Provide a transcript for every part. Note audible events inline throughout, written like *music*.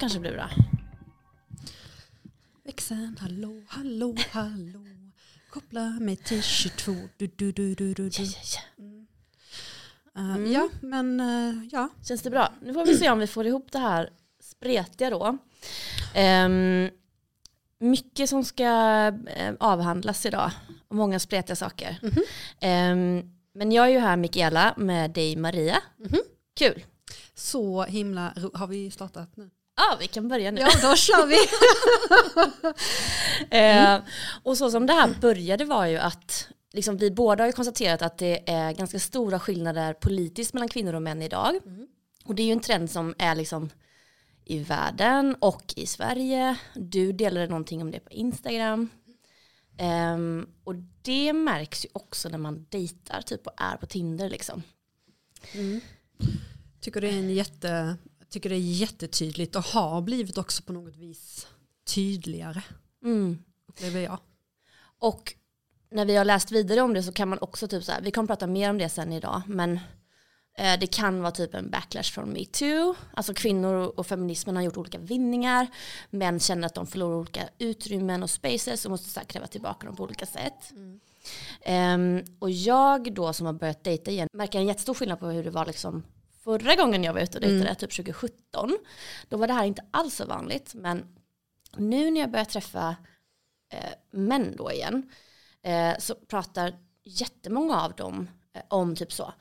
kanske blir bra. Växeln, hallå, hallå, hallå. Koppla mig till 22. Du, du, du, du, du, du. Uh, Mm. Ja, men uh, ja. Känns det bra? Nu får vi se om vi får ihop det här spretiga då. Ehm, mycket som ska eh, avhandlas idag. Och många spretiga saker. Mhm. Ehm, men jag är ju här Mikaela med dig Maria. Mhm. Kul. Så himla Har vi startat nu? Ja, vi kan börja nu. Ja, då kör vi. *laughs* Eh, och så som det här började var ju att liksom, vi båda har ju konstaterat att det är ganska stora skillnader politiskt mellan kvinnor och män idag. Mm. Och det är ju en trend som är liksom i världen och i Sverige. Du delade någonting om det på Instagram. Ehm, och det märks ju också när man dejtar typ och är på Tinder liksom. Mm. Tycker det är en jätte, tycker det är jättetydligt och har blivit också på något vis tydligare. Mm. Upplever jag. Och när vi har läst vidare om det så kan man också typ så här, vi kommer prata mer om det sen idag, men eh, det kan vara typ en backlash från metoo. Alltså kvinnor och feminismen har gjort olika vinningar, män känner att de förlorar olika utrymmen och spaces och måste så kräva tillbaka dem på olika sätt. Ehm, och jag då som har börjat dejta igen märker en jättestor skillnad på hur det var liksom förra gången jag var ute och dejtade, typ 2017. Då var det här inte alls så vanligt, men nu när jag börjar träffa eh, män då igen eh, så pratar jättemånga av dem eh, om typ så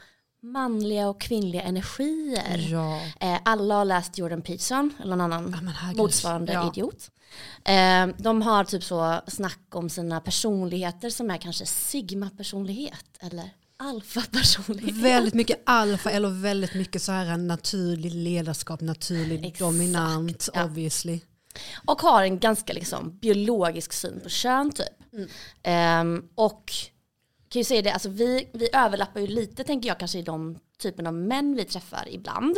manliga och kvinnliga energier. Ja. Eh, alla har läst Jordan Peterson eller någon annan Ja, motsvarande Ja. idiot. Eh, de har typ så snack om sina personligheter som är kanske sigma-personlighet eller alfa-personlighet. Väldigt mycket alfa eller väldigt mycket så här naturlig ledarskap, naturlig Exakt, dominant ja. obviously. Och har en ganska liksom biologisk syn på kön typ. Mm. Ehm, och kan ju säga det, alltså vi, vi överlappar ju lite tänker jag kanske i de typen av män vi träffar ibland.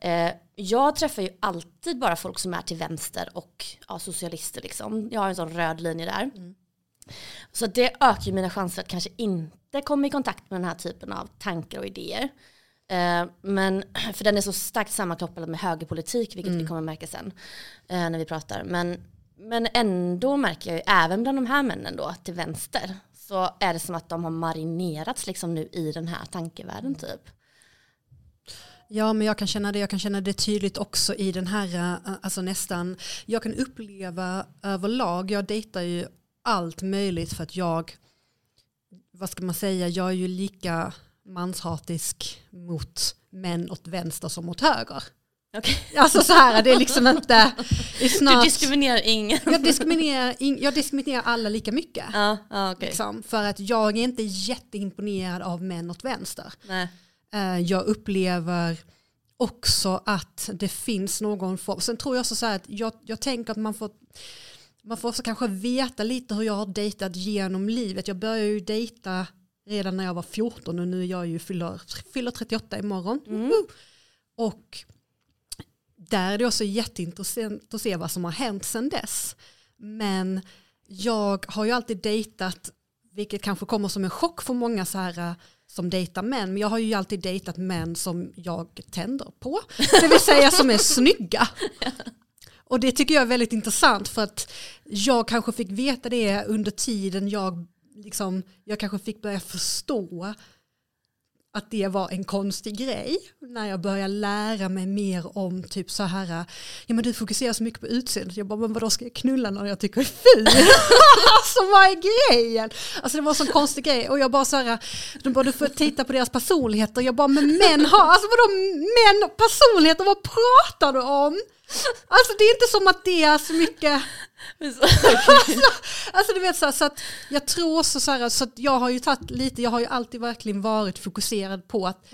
Eh, jag träffar ju alltid bara folk som är till vänster och ja, socialister liksom. Jag har en sån röd linje där. Så det ökar ju mina chanser att kanske inte komma i kontakt med den här typen av tankar och idéer. Eh, men *clears throat* för den är så starkt sammankopplad med högerpolitik, vilket vi kommer märka sen eh, när vi pratar. Men, men ändå märker jag ju, även bland de här männen då, till vänster, så är det som att de har marinerats liksom nu i den här tankevärlden typ. Ja men jag kan känna det, jag kan känna det tydligt också i den här, eh, alltså nästan, jag kan uppleva överlag, jag dejtar ju allt möjligt för att jag, vad ska man säga, jag är ju lika manshatisk mot män åt vänster som åt höger. Okej. Alltså så här, det är liksom inte, *laughs* är Du diskriminerar ingen. jag, diskriminerar, ing- jag diskriminerar alla lika mycket. ja, ja okej. Liksom, för att jag är inte jätteimponerad av män åt vänster. Nej. Eh, jag upplever också att det finns någon form. Sen tror jag också så här att jag, jag tänker att man får, man får också kanske veta lite hur jag har dejtat genom livet. Jag började ju dejta redan när jag var 14 och nu är jag ju fyller, fyller 38 imorgon. Woho! Och där är det också jätteintressant att se vad som har hänt sedan dess. Men jag har ju alltid dejtat, vilket kanske kommer som en chock för många så här eh, som dejtar män, men jag har ju alltid dejtat män som jag tänder på. Det vill säga som är snygga. *laughs* Och det tycker jag är väldigt intressant för att jag kanske fick veta det under tiden jag, liksom, jag kanske fick börja förstå att det var en konstig grej när jag började lära mig mer om typ så här, ja men du fokuserar så mycket på utseendet, jag bara men vadå ska jag knulla någon jag tycker är ful? *laughs* alltså vad är grejen? Alltså det var en sån konstig grej och jag bara så här, de bara du får titta på deras personligheter, jag bara men män har, alltså vadå män personligheter, vad pratar du om? Alltså det är inte som att det är så mycket. *laughs* Alltså du vet så, här, så att jag tror också så här, så att jag har ju tagit lite, jag har ju alltid verkligen varit fokuserad på att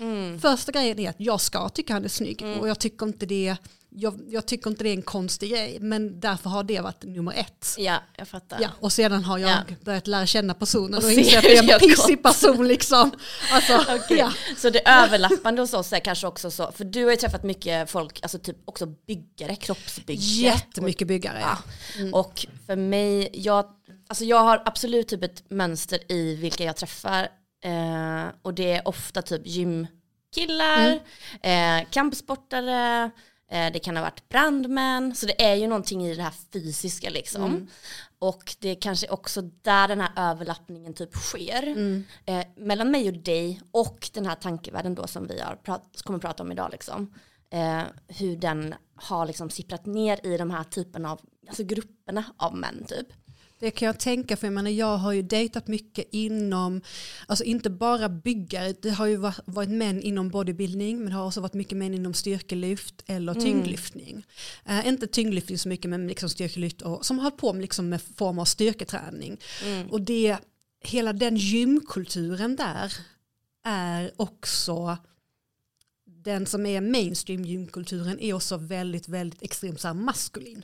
första grejen är att jag ska tycka han är snygg och jag tycker inte det jag, jag tycker inte det är en konstig grej men därför har det varit nummer ett. Ja, jag fattar. Ja, och sedan har jag Ja. börjat lära känna personen och, Och inse se att det är en pissig person liksom. Alltså, *laughs* Okej. ja. Så det överlappande hos oss är kanske också så, för du har ju träffat mycket folk, alltså typ också byggare, kroppsbyggare. Jättemycket byggare. Ja. Ja. Och för mig, jag, alltså jag har absolut typ ett mönster i vilka jag träffar. Eh, och det är ofta typ gymkillar, eh, kampsportare, det kan ha varit brandmän. Så det är ju någonting i det här fysiska liksom. Mm. Och det är kanske också där den här överlappningen typ sker. Mm. Eh, mellan mig och dig och den här tankevärlden då som vi har prat, kommer prata om idag. Liksom. Eh, hur den har liksom sipprat ner i de här typerna av alltså grupperna av män typ. Det kan jag tänka för jag menar jag har ju dejtat mycket inom, alltså inte bara byggare, det har ju va- varit män inom bodybuilding men det har också varit mycket män inom styrkelyft eller Mm. tyngdlyftning. Eh, inte tyngdlyftning så mycket men liksom styrkelyft och, som har hållit på med, liksom med form av styrketräning. Mm. Och det, hela den gymkulturen där är också den som är mainstream gymkulturen är också väldigt, väldigt extremt så maskulin.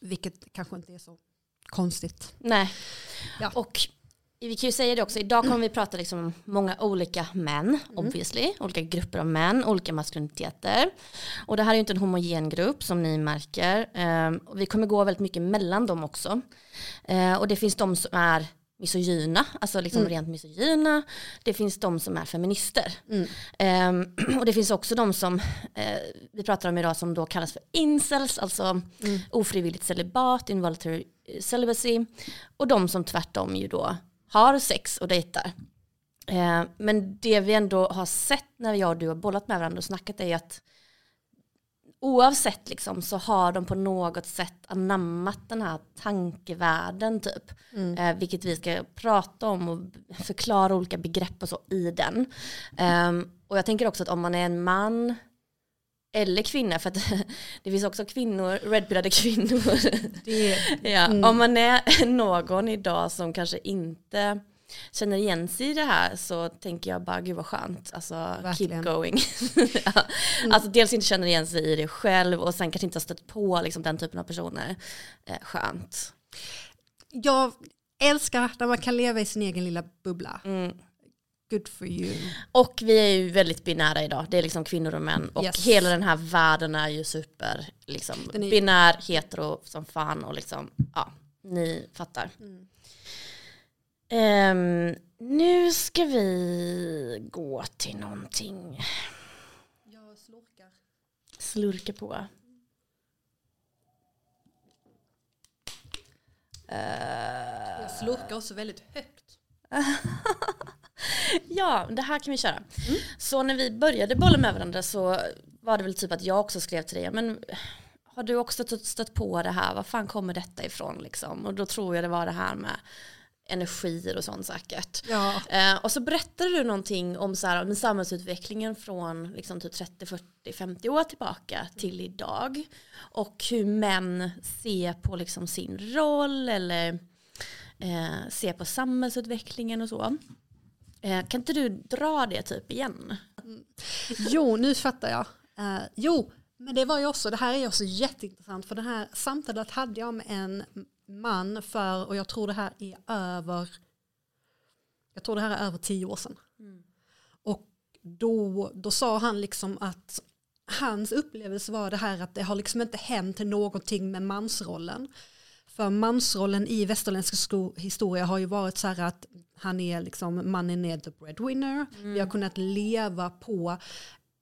Vilket kanske inte är så konstigt. Nej. Ja. Och vi kan ju säga det också, idag kommer vi prata liksom om många olika män, Mm. obviously. Olika grupper av män, olika maskuliniteter. Och det här är ju inte en homogen grupp som ni märker. Och vi kommer gå väldigt mycket mellan dem också. Ehm, och det finns de som är misogyna, alltså liksom Mm. rent misogyna. Det finns de som är feminister. Mm. Ehm, *clears throat* och det finns också de som eh, vi pratar om idag som då kallas för incels, alltså Mm. ofrivilligt celibat, involuntary celibacy. Och de som tvärtom ju då har sex och dejtar. Eh, men det vi ändå har sett när jag och du har bollat med varandra och snackat är att oavsett liksom så har de på något sätt anammat den här tankevärlden typ. Mm. Eh, vilket vi ska prata om och förklara olika begrepp och så i den. Ehm, och jag tänker också att om man är en man eller kvinna, för att *laughs* det finns också kvinnor, redpillade kvinnor. Det *laughs* ja, Mm. Om man är *laughs* någon idag som kanske inte känner igen sig i det här så tänker jag bara gud vad skönt. Alltså Verkligen. keep going. *laughs* ja. Alltså dels inte känner igen sig i det själv och sen kanske inte har stött på liksom, den typen av personer. Eh, skönt. jag älskar när man kan leva i sin egen lilla bubbla. Mm. Good for you. Och vi är ju väldigt binära idag. Det är liksom kvinnor och män. Och Yes. hela den här världen är ju super liksom, är- binär, hetero som fan och liksom, ja, ni fattar. Mm. Ehm, nu ska vi gå till någonting. Jag slurkar. Slurka på. Eh, Jag slurkar också väldigt högt. *laughs* Ja, det här kan vi köra. Så när vi började bolla med varandra så var det väl typ att jag också skrev till dig, men har du också stött på det här, var fan kommer detta ifrån liksom? Och då tror jag det var det här med energier och sånt säkert. Ja. Eh, och så berättade du någonting om, så här, om samhällsutvecklingen från liksom typ 30, 40, 50 år tillbaka till idag. Och hur män ser på liksom sin roll eller eh, ser på samhällsutvecklingen och så. Eh, kan inte du dra det typ igen? Jo, nu fattar jag. Eh, jo, men det var ju också, det här är ju också jätteintressant för det här samtalet hade jag med en man för, och jag tror det här är över, jag tror det här är över tio år sedan. Och då, då sa han liksom att hans upplevelse var det här att det har liksom inte hänt någonting med mansrollen. För mansrollen i västerländsk historia har ju varit så här att han är liksom, mannen är the breadwinner. Vi har kunnat leva på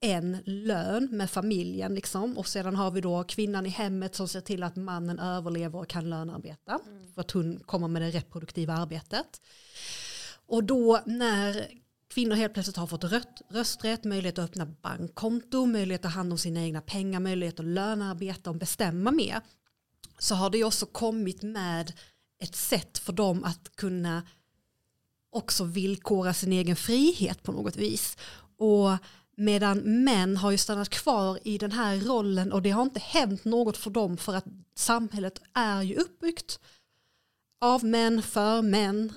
en lön med familjen liksom. Och sedan har vi då kvinnan i hemmet som ser till att mannen överlever och kan lönearbeta. För att hon kommer med det reproduktiva arbetet. Och då när kvinnor helt plötsligt har fått rött, rösträtt, möjlighet att öppna bankkonto, möjlighet att ta hand om sina egna pengar, möjlighet att lönearbeta och bestämma mer. Så har det också kommit med ett sätt för dem att kunna också villkora sin egen frihet på något vis. Och medan män har ju stannat kvar i den här rollen och det har inte hänt något för dem för att samhället är ju uppbyggt av män för män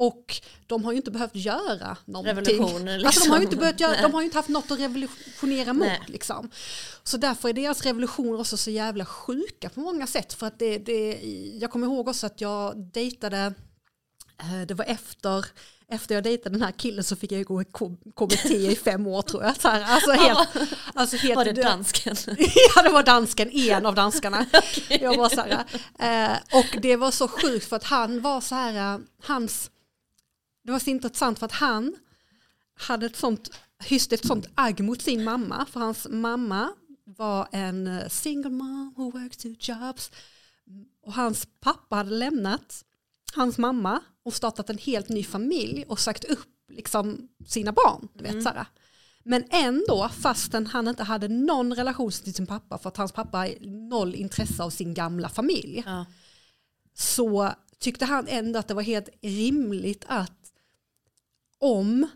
och de har ju inte behövt göra någonting. Liksom. Alltså de har ju inte, börjat göra, de har ju inte haft något att revolutionera mot. Nej. Liksom. Så därför är deras revolutioner också så jävla sjuka på många sätt. För att det, det, jag kommer ihåg också att jag dejtade, eh, det var efter, efter jag dejtade den här killen så fick jag gå i KBT i fem år tror jag. Så här, alltså helt, alltså helt Var det dansken? *laughs* ja det var dansken, en av danskarna. *laughs* Jag var så här, eh, och det var så sjukt för att han var så här, eh, hans, det var så intressant för att han hade ett sånt, hyste ett sånt agg mot sin mamma, för hans mamma var en eh, single mom who works two jobs. Och hans pappa hade lämnat hans mamma och startat en helt ny familj och sagt upp liksom sina barn. Du vet, Mm. såhär. Men ändå, fastän han inte hade någon relation till sin pappa för att hans pappa har noll intresse av sin gamla familj Ja. så tyckte han ändå att det var helt rimligt att om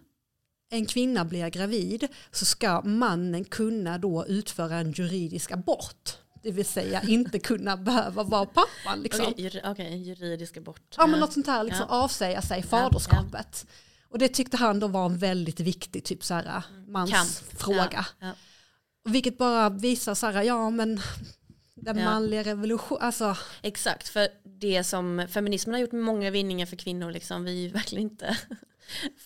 en kvinna blir gravid så ska mannen kunna då utföra en juridisk abort. Det vill säga inte kunna behöva vara pappan. Liksom. Okej, okej, juridisk abort. Ja men något sånt här, liksom Ja. avsäga sig faderskapet. Och det tyckte han då var en väldigt viktig typ så här, mansfråga. Ja, ja. Vilket bara visar så här, ja men den Ja. manliga revolution, alltså Exakt, för det som feminismen har gjort med många vinningar för kvinnor, liksom, vi är ju verkligen inte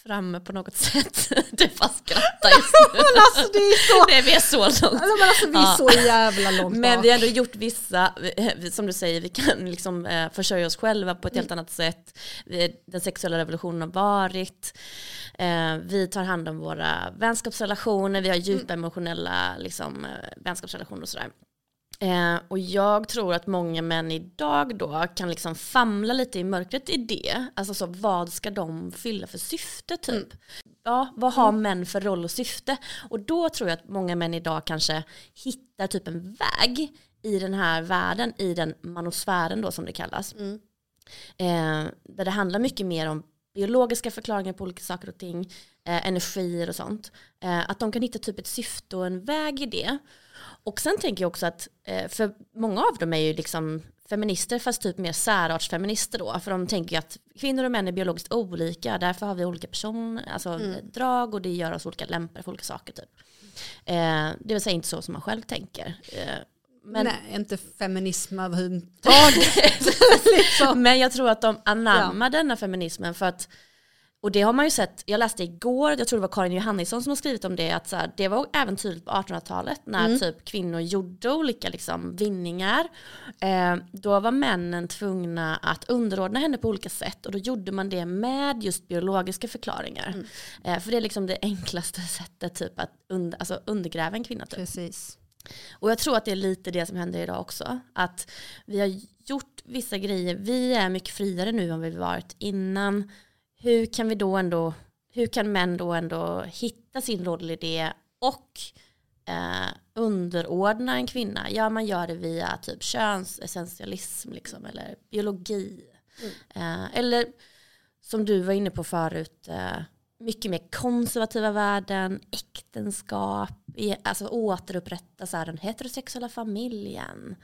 framme på något sätt. *laughs* Du fast skrattar just *laughs* nu. Men alltså det är så, *laughs* Nej, vi är så långt. alltså, men alltså, vi är Ja. så jävla långt Men vi har ändå gjort vissa, som du säger, vi kan liksom eh, försörja oss själva på ett helt annat sätt. Den sexuella revolutionen har varit. Eh, vi tar hand om våra vänskapsrelationer, vi har djupa emotionella liksom, eh, vänskapsrelationer och sådär. Eh, och jag tror att många män idag då kan liksom famla lite i mörkret i det. Alltså så, vad ska de fylla för syfte typ? Ja, vad har män för roll och syfte? Och då tror jag att många män idag kanske hittar typ en väg i den här världen, i den manosfären då som det kallas. Mm. Eh, där det handlar mycket mer om biologiska förklaringar på olika saker och ting, eh, energier och sånt. Eh, att de kan hitta typ ett syfte och en väg i det. Och sen tänker jag också att, eh, för många av dem är ju liksom feminister fast typ mer särartsfeminister då. För de tänker ju att kvinnor och män är biologiskt olika, därför har vi olika person, alltså drag och det gör oss olika lämpar för olika saker typ. Eh, det vill säga inte så som man själv tänker. Eh, men, Nej, inte feminism överhuvudtaget. *laughs* *laughs* liksom. Men jag tror att de anammar denna feminismen för att och det har man ju sett, jag läste igår, jag tror det var Karin Johannisson som har skrivit om det, att så här, det var även tydligt på 1800-talet när typ kvinnor gjorde olika liksom, vinningar. Eh, då var männen tvungna att underordna henne på olika sätt och då gjorde man det med just biologiska förklaringar. Eh, för det är liksom det enklaste *laughs* sättet typ att und alltså, undergräva en kvinna. Typ. Precis. Och jag tror att det är lite det som händer idag också. Att vi har gjort vissa grejer, vi är mycket friare nu än vi varit innan. Hur kan vi då ändå, hur kan män då ändå hitta sin roll i det och eh, underordna en kvinna? Ja, man gör det via typ könsessentialism liksom, eller biologi. Eh, eller som du var inne på förut, eh, mycket mer konservativa värden, äktenskap, alltså återupprätta så här, den heterosexuella familjen.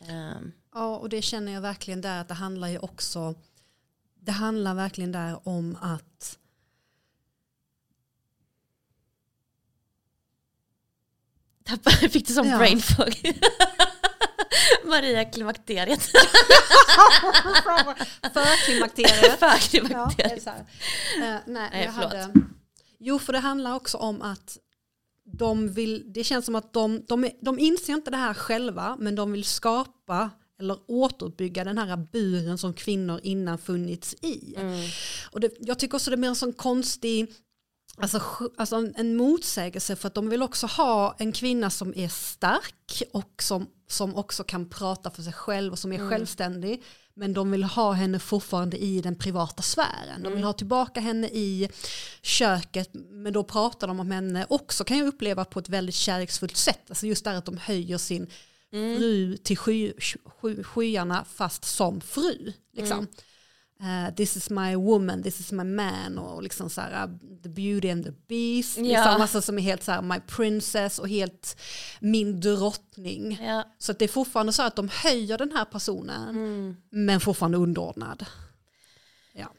Eh, Ja, och det känner jag verkligen där att det handlar ju också, det handlar verkligen där om att fick du som Ja. brain fog. *laughs* Maria klimakteriet. *laughs* För *laughs* Ja, klimakteriet. är så här. Eh, nej, Nej, jag förlåt. hade, jo, för det handlar också om att de vill, det känns som att de, de, de inser inte det här själva, men de vill skapa eller återuppbygga den här buren som kvinnor innan funnits i. Mm. Och det, jag tycker också det är mer en sån konstig, alltså, alltså en, en motsägelse för att de vill också ha en kvinna som är stark och som, som också kan prata för sig själv och som är Mm. självständig. Men de vill ha henne fortfarande i den privata sfären. De vill Mm. ha tillbaka henne i köket, men då pratar de om henne också kan jag uppleva på ett väldigt kärleksfullt sätt. Alltså just där att de höjer sin Mm. fru till sky, sky, skyarna fast som fru. Liksom. Eh, this is my woman, this is my man och liksom så här, uh, the beauty and the beast. Ja. Liksom, alltså som är helt så här my princess och helt min drottning. Ja. Så att det är fortfarande så att de höjer den här personen Mm. men fortfarande underordnad. Ja.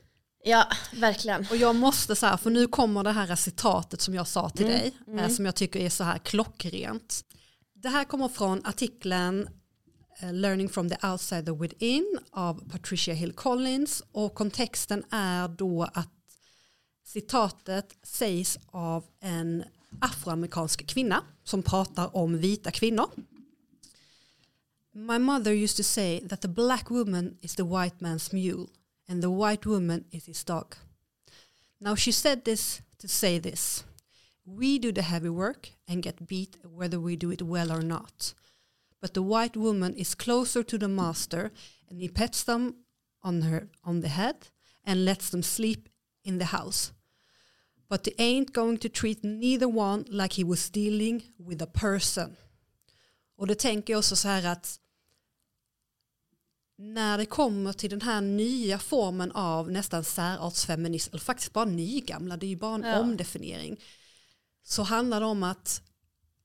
ja, verkligen. Och jag måste så här, för nu kommer det här citatet som jag sa till Mm, dig, eh, som jag tycker är så här klockrent. Det här kommer från artikeln eh, Learning from the outsider within av Patricia Hill Collins och kontexten är då att citatet sägs av en afroamerikansk kvinna som pratar om vita kvinnor. My mother used to say that the black woman is the white man's mule and the white woman is his dog. Now she said this to say this. We do the heavy work and get beat whether we do it well or not. But the white woman is closer to the master and he pets them on her on the head and lets them sleep in the house. But they ain't going to treat neither one like he was dealing with a person. Och det tänker jag också så här att när det kommer till den här nya formen av nästan särartsfeminism, eller faktiskt bara nygamla, det är ju bara en Ja. omdefiniering, så handlar det om att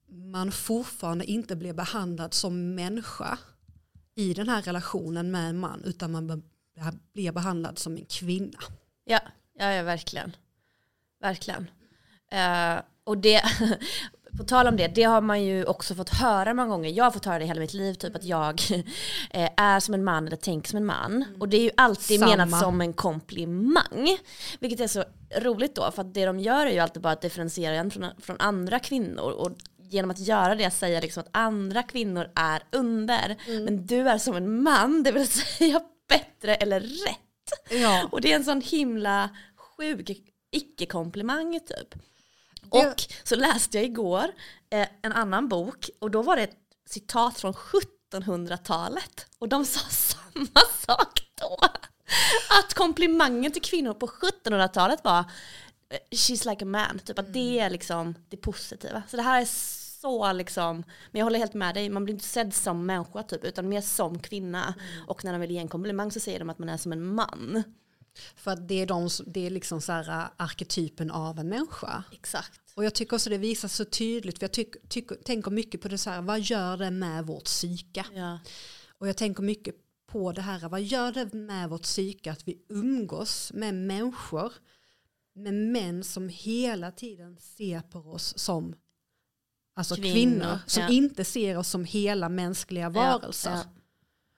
man fortfarande inte blir behandlad som människa i den här relationen med en man, utan man blir behandlad som en kvinna. Ja, ja, ja verkligen. Verkligen. Uh, och det, *laughs* på tal om det, det har man ju också fått höra många gånger. Jag har fått höra det hela mitt liv, typ att jag *laughs* eh, är som en man eller tänker som en man. Och det är ju alltid Samma. menat som en komplimang. Vilket är så roligt då, för att det de gör är ju alltid bara att differentiera en från, från andra kvinnor. Och genom att göra det säga liksom att andra kvinnor är under, men du är som en man, det vill *laughs* säga bättre eller rätt. Ja. Och det är en sån himla sjuk icke-komplimang typ. Och så läste jag igår eh, en annan bok och då var det ett citat från 1700-talet och de sa *laughs* samma sak då. Att komplimangen till kvinnor på 1700-talet var eh, she's like a man, typ att det är liksom det positiva. Så det här är så liksom, men jag håller helt med dig, man blir inte sedd som människa typ, utan mer som kvinna. Och när de vill ge en komplimang så säger de att man är som en man. För att det är, de, det är liksom så här äh, arketypen av en människa. Exakt. Och jag tycker också det visar så tydligt, för jag tyck, tycker, tänker mycket på det så här, vad gör det med vårt psyke? Ja. Och jag tänker mycket på det här, vad gör det med vårt psyke att vi umgås med människor, med män som hela tiden ser på oss som alltså Kvinnor, kvinnor, som ja. inte ser oss som hela mänskliga varelser. Ja,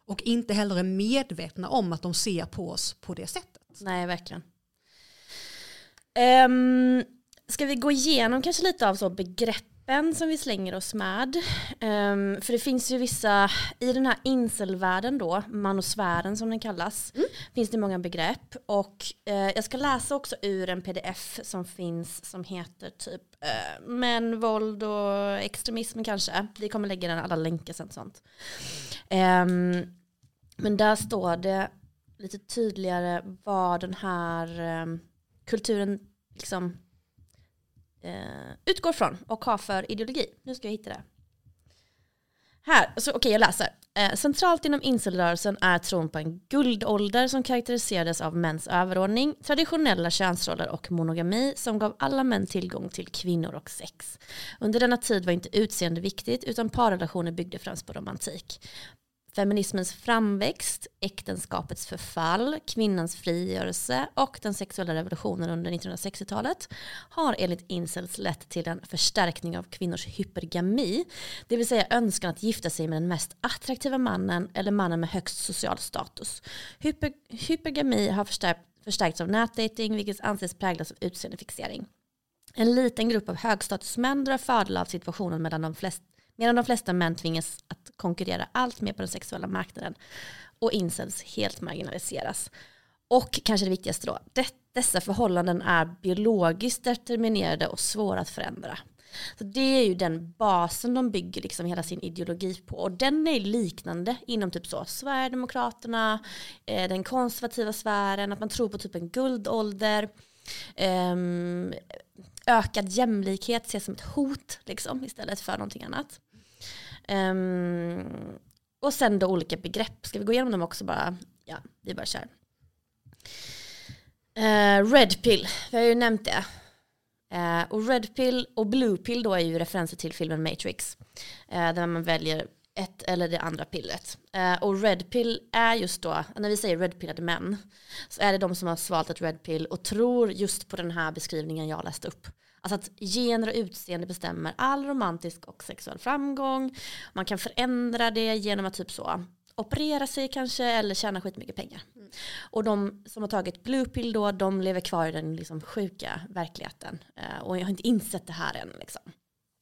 Och inte heller är medvetna om att de ser på oss på det sättet. Nej, verkligen. Um, ska vi gå igenom kanske lite av så begreppen som vi slänger oss med? Ehm, för det finns ju vissa, i den här inselvärlden då, manosfären som den kallas, finns det många begrepp. Och eh, jag ska läsa också ur en pdf som finns som heter typ eh, män, våld och extremism kanske. Vi kommer lägga den alla länkar sen sånt. Ehm, men där står det lite tydligare vad den här eh, kulturen liksom eh, utgår från och har för ideologi. Nu ska jag hitta det. Här, okej okej jag läser. Eh, centralt inom incelrörelsen är tron på en guldålder som karaktäriserades av mäns överordning, traditionella könsroller och monogami som gav alla män tillgång till kvinnor och sex. Under denna tid var inte utseende viktigt utan parrelationer byggde främst på romantik. Feminismens framväxt, äktenskapets förfall, kvinnans frigörelse och den sexuella revolutionen under 1960-talet har enligt incels lett till en förstärkning av kvinnors hypergami, det vill säga önskan att gifta sig med den mest attraktiva mannen eller mannen med högst social status. Hyper, hypergami har förstärkt, förstärkts av nätdating, vilket anses präglas av utseendefixering. En liten grupp av högstatusmän drar fördel av situationen medan de, flesta medan de flesta män tvingas att konkurrera allt mer på den sexuella marknaden och incels helt marginaliseras. Och kanske det viktigaste då, det, dessa förhållanden är biologiskt determinerade och svåra att förändra. Så det är ju den basen de bygger liksom hela sin ideologi på. Och den är liknande inom typ så Sverigedemokraterna, eh, den konservativa sfären, att man tror på typ en guldålder. Eh, ökad jämlikhet ses som ett hot liksom, istället för någonting annat. Um, och sen då olika begrepp. Ska vi gå igenom dem också bara? Ja, vi bara kör. Uh, red pill, vi har ju nämnt det. Uh, och red pill och blue pill då är ju referenser till filmen Matrix. Uh, där man väljer ett eller det andra pillret. Uh, och red pill är just då, när vi säger red pillade män, så är det de som har svalt ett red pill och tror just på den här beskrivningen jag läste upp. Alltså att gener och utseende bestämmer all romantisk och sexuell framgång. Man kan förändra det genom att typ så operera sig kanske eller tjäna skitmycket pengar. Och de som har tagit blue pill då, de lever kvar i den liksom sjuka verkligheten. Eh, och jag har inte insett det här än. Liksom.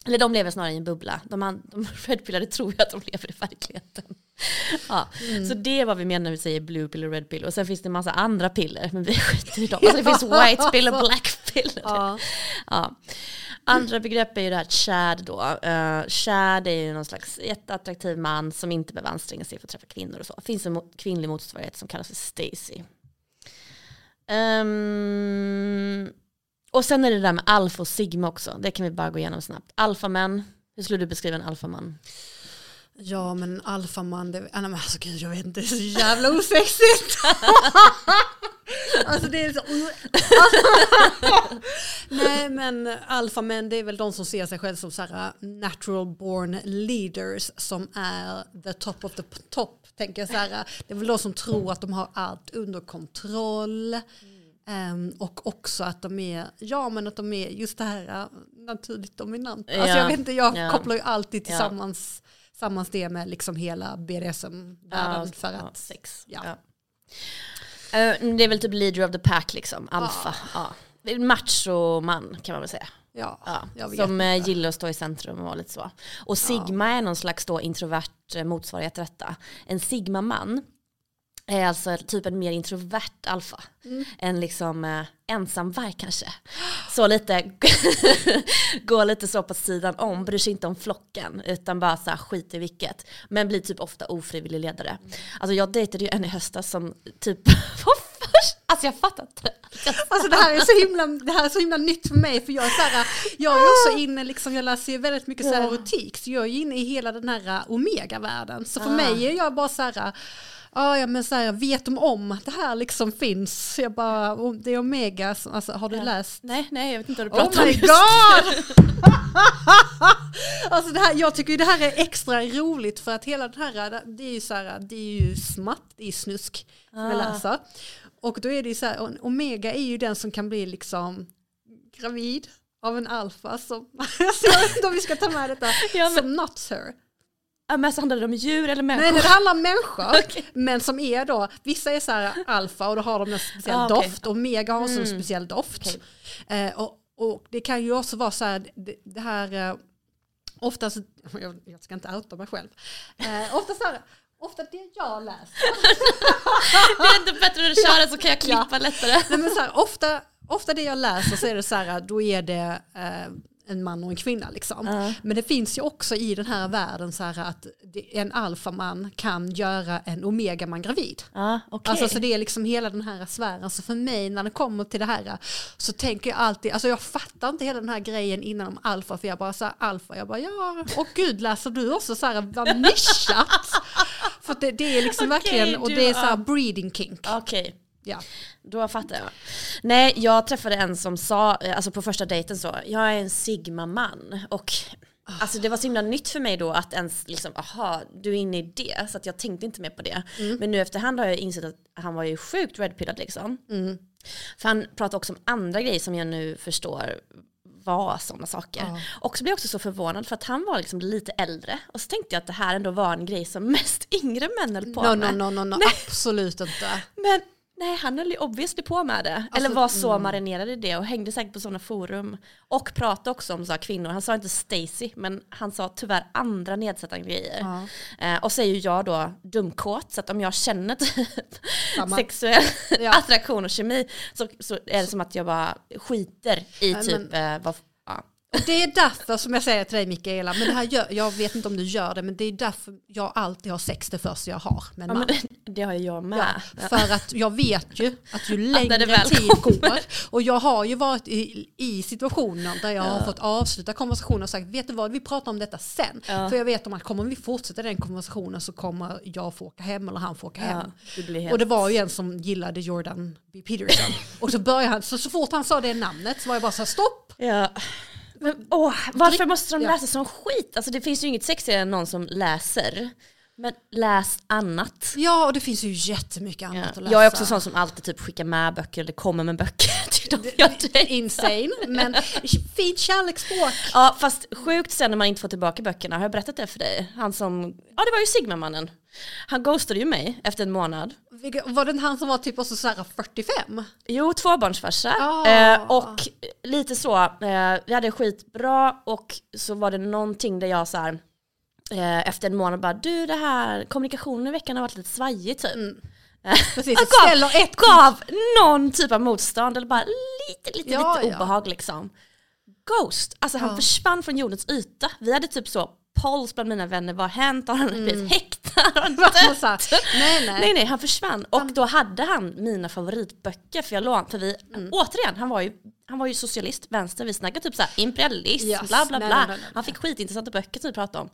Eller de lever snarare i en bubbla. De, de *laughs* redpillade tror ju att de lever i verkligheten. *laughs* ja. Så det är vad vi menar när vi säger blue pill och red pill. Och sen finns det en massa andra piller, men vi skiter i dem. *laughs* Alltså det finns white pill och black pill. Ja. Ja. Andra begrepp är ju det här Chad då. Uh, Chad är ju någon slags jätteattraktiv man som inte behöver anstränga sig för att träffa kvinnor och så. Det finns en kvinnlig motsvarighet som kallas för Stacy. Um, och sen är det där med alfa och sigma också. Det kan vi bara gå igenom snabbt. Alfamän, hur skulle du beskriva en alfaman? Ja men en alfaman, det, nej, men alltså gud jag vet inte, det är så jävla osexigt. *laughs* alltså det är så... *laughs* nej men alfamän det är väl de som ser sig själva som så här, uh, natural born leaders som är the top of the top. Tänker jag så här, uh, det är väl de som tror att de har allt under kontroll. Um, och också att de är, ja men att de är just det här uh, naturligt dominanta. Ja. Alltså jag vet inte, jag ja. kopplar ju alltid tillsammans Sammans det med liksom hela BDSM-världen. Ja, för att, ja, sex. Ja. ja. Uh, det är väl typ leader of the pack liksom, alfa. Ja. Ja. Macho-man kan man väl säga. Ja, ja. Som uh, gillar att stå i centrum och vara lite så. Och sigma är någon slags då introvert eh, motsvarighet till detta. En sigma-man är alltså typ en mer introvert alfa. Mm. En liksom eh, ensamvarg kanske. Så lite, *laughs* går lite så på sidan om, bryr sig inte om flocken utan bara så här skit i vilket. Men blir typ ofta ofrivillig ledare. Mm. Alltså jag dejtade ju en i höstas som typ *laughs* Alltså jag fattar inte. Alltså det här är så himla, det här är så himla nytt för mig för jag är så här, jag är också inne liksom, jag läser ju väldigt mycket så här erotik så jag är inne i hela den här eh, omega-världen. Så för mig är jag bara så här ah, ja men så här, vet de om att det här liksom finns? Jag bara, det är Omega, alltså, har du ja. läst? Nej, nej jag vet inte vad du pratar oh om. Oh my god! *laughs* alltså det här, jag tycker det här är extra roligt för att hela det här, det är ju så här, det är ju smatt, det är snusk som ah. jag läser. Och då är det ju så här, Omega är ju den som kan bli liksom gravid av en alfa som, *laughs* jag vet inte om vi ska ta med detta, ja, men, som nuts her. Men alltså handlar det om djur eller människor? Nej, det handlar om människor. *laughs* okay. Men som är då, vissa är så här alfa och då har de en speciell ah, okay. doft och mega har mm. en speciell doft. Okay. Eh, och, och, det kan ju också vara så här, det, det här, eh, oftast, *laughs* jag, jag, ska inte outa mig själv, eh, ofta så här, Ofta det jag läser. *laughs* det är inte bättre när du kör det så kan jag klippa ja. lättare. Nej, men så här, ofta, ofta det jag läser så är det så här, då är det eh, en man och en kvinna. Liksom. Uh. Men det finns ju också i den här världen så här att en alfaman kan göra en omegaman gravid. Uh, okay. Alltså så det är liksom hela den här sfären. Så för mig när det kommer till det här så tänker jag alltid, alltså jag fattar inte hela den här grejen innan om alfa för jag bara så här, alfa, jag bara ja, och gud läser du också så här vad nischat? för det, det, är liksom okay, verkligen, och det är så här breeding kink. Okay. Ja. Då fattar jag. Nej, jag träffade en som sa, alltså på första dejten så, jag är en sigma-man. Och Alltså det var så himla nytt för mig då att ens liksom, aha, du är inne i det. Så att jag tänkte inte mer på det. Mm. Men nu efterhand har jag insett att han var ju sjukt redpillad liksom. Mm. För han pratade också om andra grejer som jag nu förstår var sådana saker. Ja. Och så blev jag också så förvånad för att han var liksom lite äldre. Och så tänkte jag att det här ändå var en grej som *laughs* mest yngre män höll på no, med. No, no, no, no, absolut inte. Men Nej, han höll ju obviously på med det. Alltså, Eller var så mm. marinerad i det och hängde säkert på sådana forum. Och pratade också om så kvinnor. Han sa inte Stacy, men han sa tyvärr andra nedsättande grejer. Ja. Eh, och så är ju jag då dumkåt, så att om jag känner typ sexuell ja. *laughs* attraktion och kemi så, så är det som att jag bara skiter i typ men, eh, vad det är därför som jag säger till dig Mikaela, men det här gör, jag vet inte om du gör det, men det är därför jag alltid har sex det första jag har med en man. Ja, *laughs* det har jag med. Ja, för att jag vet ju att ju *laughs* längre tid går, och jag har ju varit i, i situationer där jag ja. har fått avsluta konversationen och sagt, vet du vad, vi pratar om detta sen. För jag vet om att kommer vi fortsätta den konversationen så kommer jag få åka hem eller han få åka hem. Det och det var ju en som gillade Jordan B. Peterson. *laughs* och så började han, så, så fort han sa det namnet så var jag bara så här, stopp. Ja. Varför måste de läsa som skit? Alltså det finns ju inget sexigare än någon som läser. Men läs annat. Ja, och det finns ju jättemycket annat ja. att läsa. Jag är också sån som alltid typ skickar med böcker eller kommer med böcker *laughs* till dem jag Insane, men fint kärleksspråk. Ja, fast sjukt sen när man inte får tillbaka böckerna. Har jag berättat det för dig? Han som, ja det var ju Sigma-mannen. Han ghostade ju mig efter en månad. Var det han som var typ också så 45? Jo, tvåbarnsfarsa. Oh. Eh, och lite så, eh, vi hade skitbra och så var det någonting där jag så här, eh, efter en månad bara, du det här kommunikationen i veckan har varit lite svajig typ. Mm. *laughs* Precis, gav, ställer ett gav någon typ av motstånd eller bara lite, lite, ja, lite obehag liksom. ghost. Alltså han Ja. försvann från jordens yta. Vi hade typ så polls bland mina vänner, vad har hänt? Har han Mm. blivit häktad? Så här, *laughs* nej, nej. Nej nej, han försvann. Och då hade han mina favoritböcker för jag lån, för vi, Mm. återigen, han var ju han var ju socialist, vänster, vi snackade typ såhär imperialism, Yes. bla bla bla. nej, nej, nej. Han fick skitintressanta böcker som vi pratade om.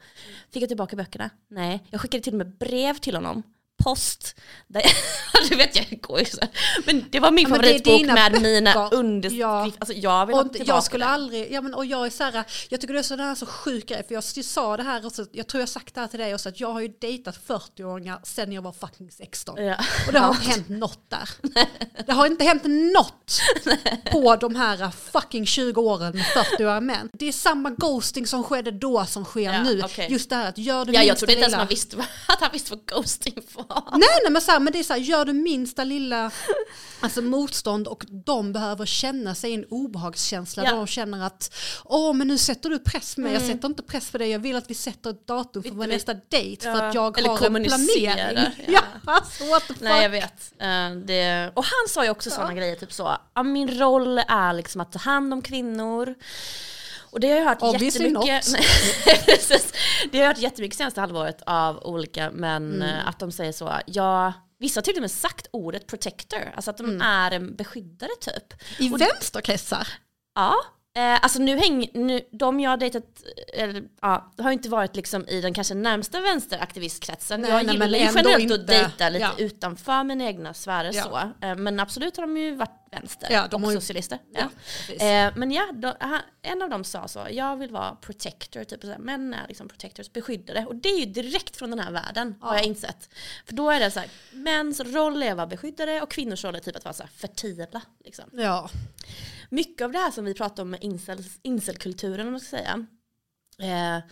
Fick jag tillbaka böckerna? Nej. Jag skickade till och med brev till honom. Post. Där *laughs* du vet jag går ju så. Men det var min Ja, favoritbok med mina underskrifter. Ja. Alltså jag vill Och tillbaka jag skulle aldrig, ja men och jag är så här, jag tycker det är sådär så sjuk grej, för jag sa det här också, jag tror jag sagt det här till dig också, att jag har ju dejtat 40-åringar sen jag var fucking 16. Ja. Och det har inte hänt något där. Det har inte hänt något på de här fucking 20 åren med 40-åriga män. Det är samma ghosting som skedde då som sker Ja, nu. okej. Just det här att gör det Ja, jag minsta trodde inte ens man visste *laughs* att han visste vad ghosting var. Nej, nej men, så här, men det är så här, gör det minsta lilla alltså, motstånd och de behöver känna sig en obehagskänsla Ja. de känner att åh men nu sätter du press på mig, jag sätter inte press på dig, jag vill att vi sätter ett datum för vår nästa dejt för Ja, att jag eller har en planering. ja. *laughs* Ja, alltså. Nej jag vet. Eh, det, och han sa ju också sådana grejer, typ så, ja, min roll är liksom att ta hand om kvinnor. Och det har jag hört Obviously jättemycket. *laughs* det har jag hört jättemycket senaste halvåret av olika män, Mm. eh, att de säger så, ja, vissa har till och med sagt ordet protector, alltså att de Mm. är en beskyddare typ. I Och- vänsterkretsar? Ja, eh, alltså nu häng, nu, de jag har dejtat, eller, ja, har inte varit liksom i den kanske närmsta vänsteraktivistkretsen. Nej, jag nej, gillar ju generellt att inte- dejta lite ja. utanför mina egna sfärer Ja. så. Eh, men absolut har de ju varit vänster Ja, de och har socialister. Ja, Ja. Eh, men ja, då, en av dem sa så, jag vill vara protector, typ så här, män är liksom protectors, beskyddare. Och det är ju direkt från den här världen har Ja. jag insett. För då är det så här, mäns roll är att vara beskyddare och kvinnors roll är typ att vara så fertila. Liksom Ja. mycket av det här som vi pratar om med incel, incelkulturen om man ska säga eh,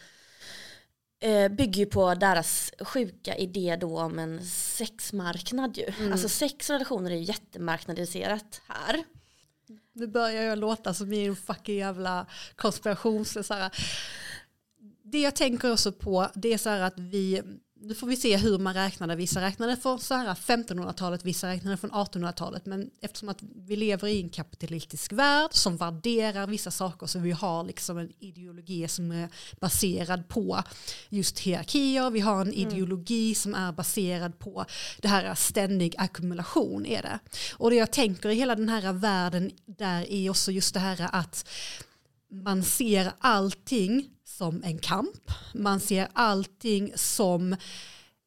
bygger ju på deras sjuka idé då om en sexmarknad ju. Mm. Alltså sex och relationer är jättemarknadiserat här. Nu börjar jag låta som en fucking jävla konspirations... Så här. Det jag tänker också på det är så här att vi, nu får vi se hur man räknade, vissa räknade från så här 1500-talet, vissa räknade från 1800-talet, men eftersom att vi lever i en kapitalistisk värld som värderar vissa saker så vi har liksom en ideologi som är baserad på just hierarkier, vi har en ideologi som är baserad på det här ständig ackumulation är det. Och det jag tänker i hela den här världen där är också just det här att man ser allting som en kamp. Man ser allting som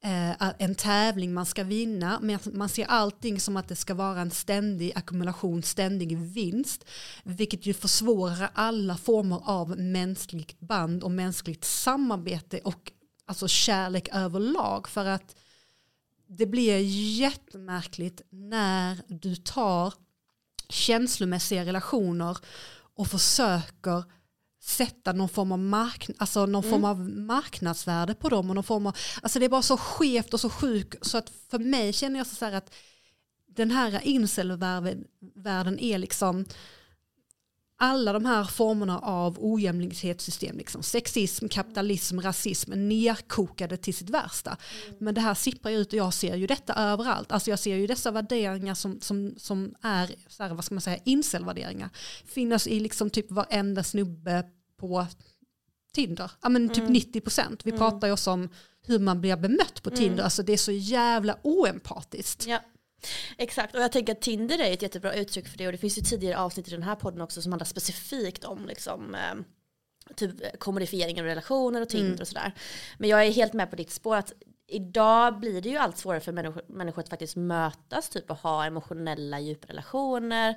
eh, en tävling man ska vinna. Men man ser allting som att det ska vara en ständig ackumulation, ständig vinst. Vilket ju försvårar alla former av mänskligt band och mänskligt samarbete och alltså kärlek överlag. För att det blir jättemärkligt när du tar känslomässiga relationer och försöker sätta någon form av, mark alltså någon form av marknadsvärde på dem. Och någon form av, alltså det är bara så skevt och så sjukt så att för mig känner jag så här att den här incelvärlden är liksom alla de här formerna av ojämlikhetssystem, liksom sexism, kapitalism, rasism, nerkokade till sitt värsta. Men det här sipprar ju ut och jag ser ju detta överallt. Alltså jag ser ju dessa värderingar som, som, som är, så här, vad ska man säga, incelvärderingar. Finnas i liksom typ varenda snubbe på Tinder. Ja men typ 90%. Vi pratar ju också om hur man blir bemött på Tinder. Alltså det är så jävla oempatiskt. Ja. Exakt, och jag tänker att Tinder är ett jättebra uttryck för det och det finns ju tidigare avsnitt i den här podden också som handlar specifikt om liksom, eh, typ kommodifiering av relationer och Tinder och sådär. Men jag är helt med på ditt spår att idag blir det ju allt svårare för människor, människor att faktiskt mötas typ och ha emotionella djupa relationer.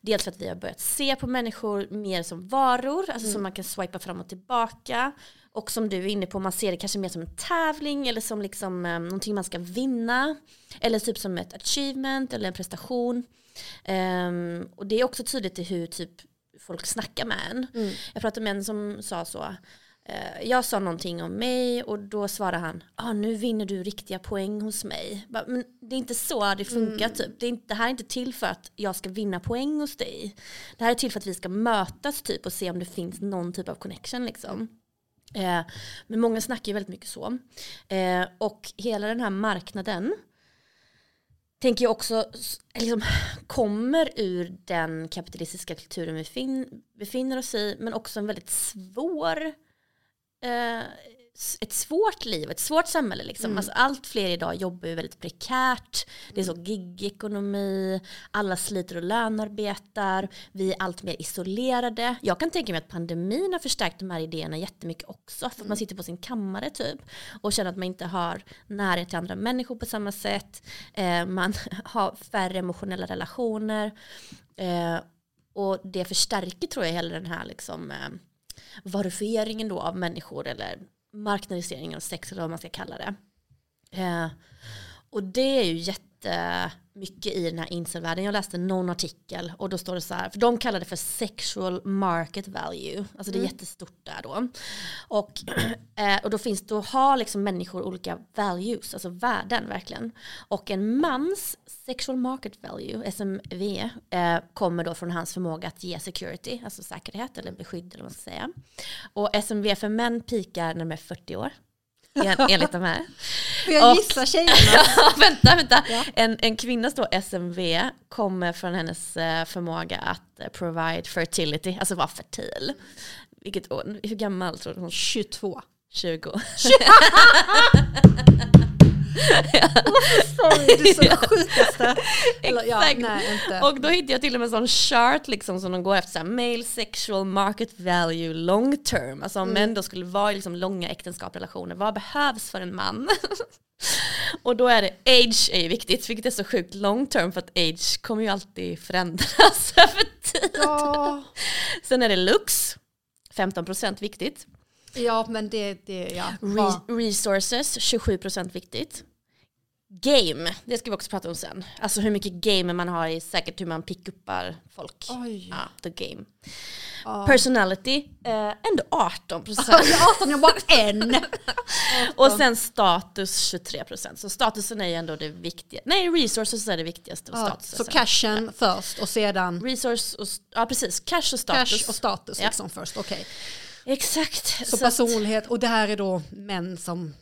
Dels för att vi har börjat se på människor mer som varor, alltså som man kan swipa fram och tillbaka. Och som du är inne på, man ser det kanske mer som en tävling eller som liksom, eh, någonting man ska vinna. Eller typ som ett achievement eller en prestation. Ehm, och det är också tydligt i hur typ folk snackar med en. Jag pratade med en som sa så. eh, jag sa någonting om mig och då svarade han, ah, nu vinner du riktiga poäng hos mig. Bara, Men det är inte så det funkar typ. Det, inte, det här är inte till för att jag ska vinna poäng hos dig. Det här är till för att vi ska mötas typ och se om det finns någon typ av connection liksom. Eh, men många snackar ju väldigt mycket så. Eh, och hela den här marknaden tänker jag också liksom, kommer ur den kapitalistiska kulturen vi befinner oss i, men också en väldigt svår, eh, ett svårt liv, ett svårt samhälle. Liksom. Mm. Alltså, allt fler idag jobbar ju väldigt prekärt, det är så gig-ekonomi, alla sliter och lönearbetar, vi är allt mer isolerade. Jag kan tänka mig att pandemin har förstärkt de här idéerna jättemycket också, för att man sitter på sin kammare typ och känner att man inte har närhet till andra människor på samma sätt. Eh, man *laughs* har färre emotionella relationer. Eh, och det förstärker tror jag hela den här liksom, eh, varufieringen då av människor eller marknadiseringen av sex eller vad man ska kalla det. Eh, och det är ju jätte jättemycket i den här incelvärlden. Jag läste någon artikel och då står det så här, för de kallar det för sexual market value. Alltså det är Mm. jättestort där då. Och, *clears throat* eh, och då finns då har liksom människor olika values, alltså värden verkligen. Och en mans sexual market value, SMV, eh, kommer då från hans förmåga att ge security, alltså säkerhet eller beskydd eller vad man ska säga. Och SMV för män pikar när de är 40 år. En- Enligt de här. Får jag Och- gissa *laughs* tjejerna? Ja, vänta, vänta. Ja. En, en kvinnas då SMV kommer från hennes eh, förmåga att eh, provide fertility, alltså vara fertil. Vilket år, hur gammal tror du hon? 22. 20. *laughs* *laughs* Det är så sjukaste. *laughs* Eller, ja, Exakt. nej, inte. Och då hittade jag till och med en sån chart liksom som de går efter, så här, male sexual market value long term. Alltså om Mm. män då skulle vara i liksom långa äktenskapsrelationer, vad behövs för en man? *laughs* och då är det age är ju viktigt, vilket är så sjukt long term för att age kommer ju alltid förändras *laughs* över tid. ja, Sen är det looks, 15% viktigt. Ja, men det, det ja. Re- resources, 27% viktigt. Game, det ska vi också prata om sen. Alltså hur mycket game man har i säkert hur man pick-uppar folk. Oj. Ja, the game. Ja. Personality, eh, ändå 18%. Jag är 18, jag bara en. *laughs* och sen status 23%. Så statusen är ju ändå det viktiga. Nej, resources är det viktigaste. Och Ja, statusen så cashen först och sedan Resource och, ja precis, cash och status. cash och status Ja. liksom först. Okej. Exakt. Så att- personlighet och det här är då män som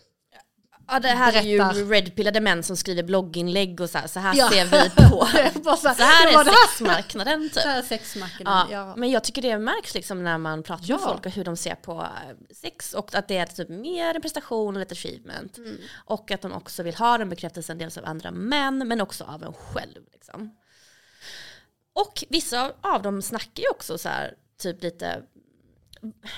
Ja det här är Berätta. ju redpillade män som skriver blogginlägg och så här, så här Ja. ser vi på. *laughs* Är så här, Så här är sexmarknaden typ. Så här är sexmarknaden. Ja, Ja. Men jag tycker det märks liksom när man pratar Ja. med folk och hur de ser på eh, sex och att det är typ mer en prestation och ett achievement. Mm. Och att de också vill ha den bekräftelsen dels av andra män men också av en själv. Liksom. Och vissa av dem snackar ju också så här, typ lite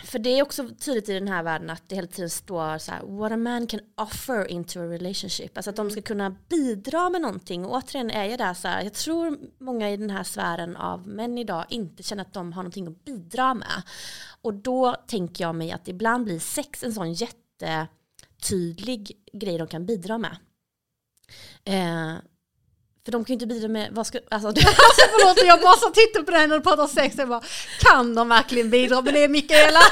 för det är också tydligt i den här världen att det hela tiden står så här, what a man can offer into a relationship. Alltså att de ska kunna bidra med någonting. Och återigen är jag där så här, jag tror många i den här sfären av män idag inte känner att de har någonting att bidra med. Och då tänker jag mig att ibland blir sex en sån jättetydlig grej de kan bidra med. Eh, för de kan ju inte bidra med, vad ska, alltså, *laughs* Alltså, förlåt, jag bara så tittar på dig när du pratar sex. Jag bara, kan de verkligen bidra med det Mikaela? *laughs*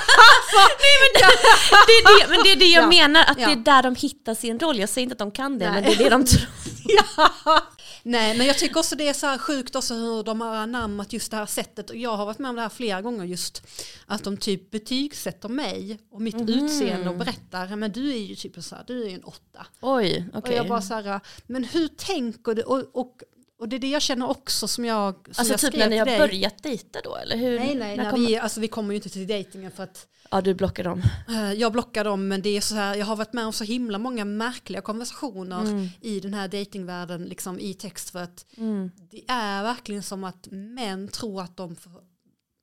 det är det, men det är det jag Ja. menar, att Ja. det är där de hittar sin roll. Jag säger inte att de kan det, Nej. men det är det de tror. *laughs* ja. Nej, men jag tycker också det är så här sjukt också hur de har anammat just det här sättet. Och jag har varit med om det här flera gånger just att de typ betygsätter mig och mitt Mhm. utseende och berättar, men du är ju typ så här, du är ju en åtta. Oj, okej. Och jag bara så här, men hur tänker du? Och, och, och det är det jag känner också som jag som Alltså jag typ när ni har dig. börjat dejta då, eller hur? Nej, nej, När kommer- vi, alltså, vi kommer ju inte till dejtingen för att Ja, du blockar dem. eh, jag blockar dem men det är så här, jag har varit med om så himla många märkliga konversationer Mm. i den här dejtingvärlden liksom i text för att Mm. det är verkligen som att män tror att de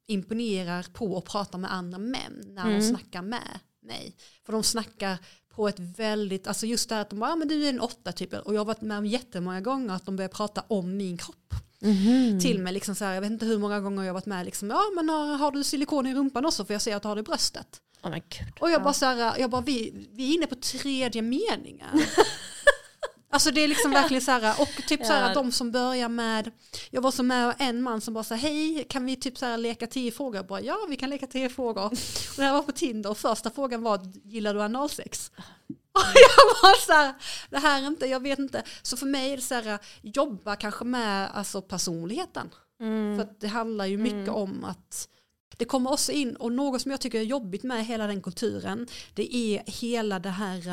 imponerar på och pratar med andra män när Mm. de snackar med mig. För de snackar på ett väldigt, alltså just det här att de bara, ah, men du är en åtta typ. Och jag har varit med om jättemånga gånger att de börjar prata om min kropp Mhm. till mig. Liksom så här, jag vet inte hur många gånger jag har varit med, liksom, ja men har, har du silikon i rumpan också för jag ser att du har det i bröstet. Gud. Och jag Ja. bara så här, jag bara, vi, vi är inne på tredje meningen. *laughs* Alltså det är liksom verkligen så här, och typ så här de som börjar med, jag var så med en man som bara sa hej, kan vi typ så här leka tio frågor? Jag bara, ja, vi kan leka tio frågor. Och det här var på Tinder och första frågan var, gillar du analsex? Och *laughs* jag var så här, det här är inte, jag vet inte. Så för mig är det så här, jobba kanske med alltså personligheten. Mm. För det handlar ju mycket Mm. om att det kommer också in, och något som jag tycker är jobbigt med hela den kulturen, det är hela det här,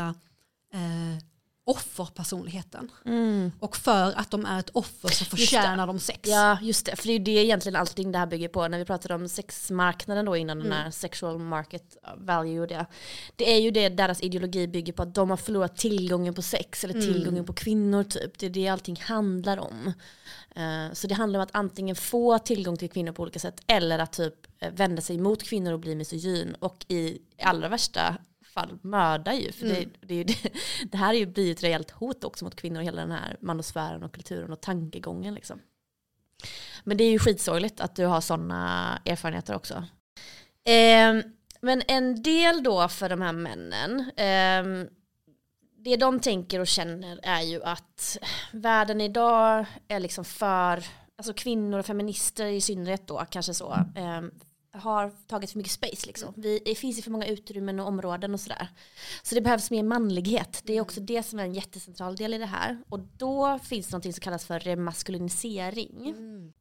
eh, offerpersonligheten. Mm. Och för att de är ett offer så förtjänar de sex. Ja, just det. För det är ju det egentligen allting det här bygger på. När vi pratade om sexmarknaden då innan Mm. den här sexual market value och det. Det är ju det deras ideologi bygger på att de har förlorat tillgången på sex eller Mm. tillgången på kvinnor typ. Det är det allting handlar om. Eh, så det handlar om att antingen få tillgång till kvinnor på olika sätt eller att typ eh, vända sig mot kvinnor och bli misogyn och i allra värsta fall mörda ju. För Mm. det, det, ju det, *laughs* det här är ju blir ett reellt hot också mot kvinnor och hela den här manosfären och kulturen och tankegången liksom. Men det är ju skitsorgligt att du har sådana erfarenheter också. Eh, men en del då för de här männen, eh, det de tänker och känner är ju att världen idag är liksom för, alltså kvinnor och feminister i synnerhet då, kanske så, eh, har tagit för mycket space liksom. Vi, det finns ju för många utrymmen och områden och sådär. Så det behövs mer manlighet. Det är också det som är en jättecentral del i det här. Och då finns det något som kallas för remaskulinisering. Mm.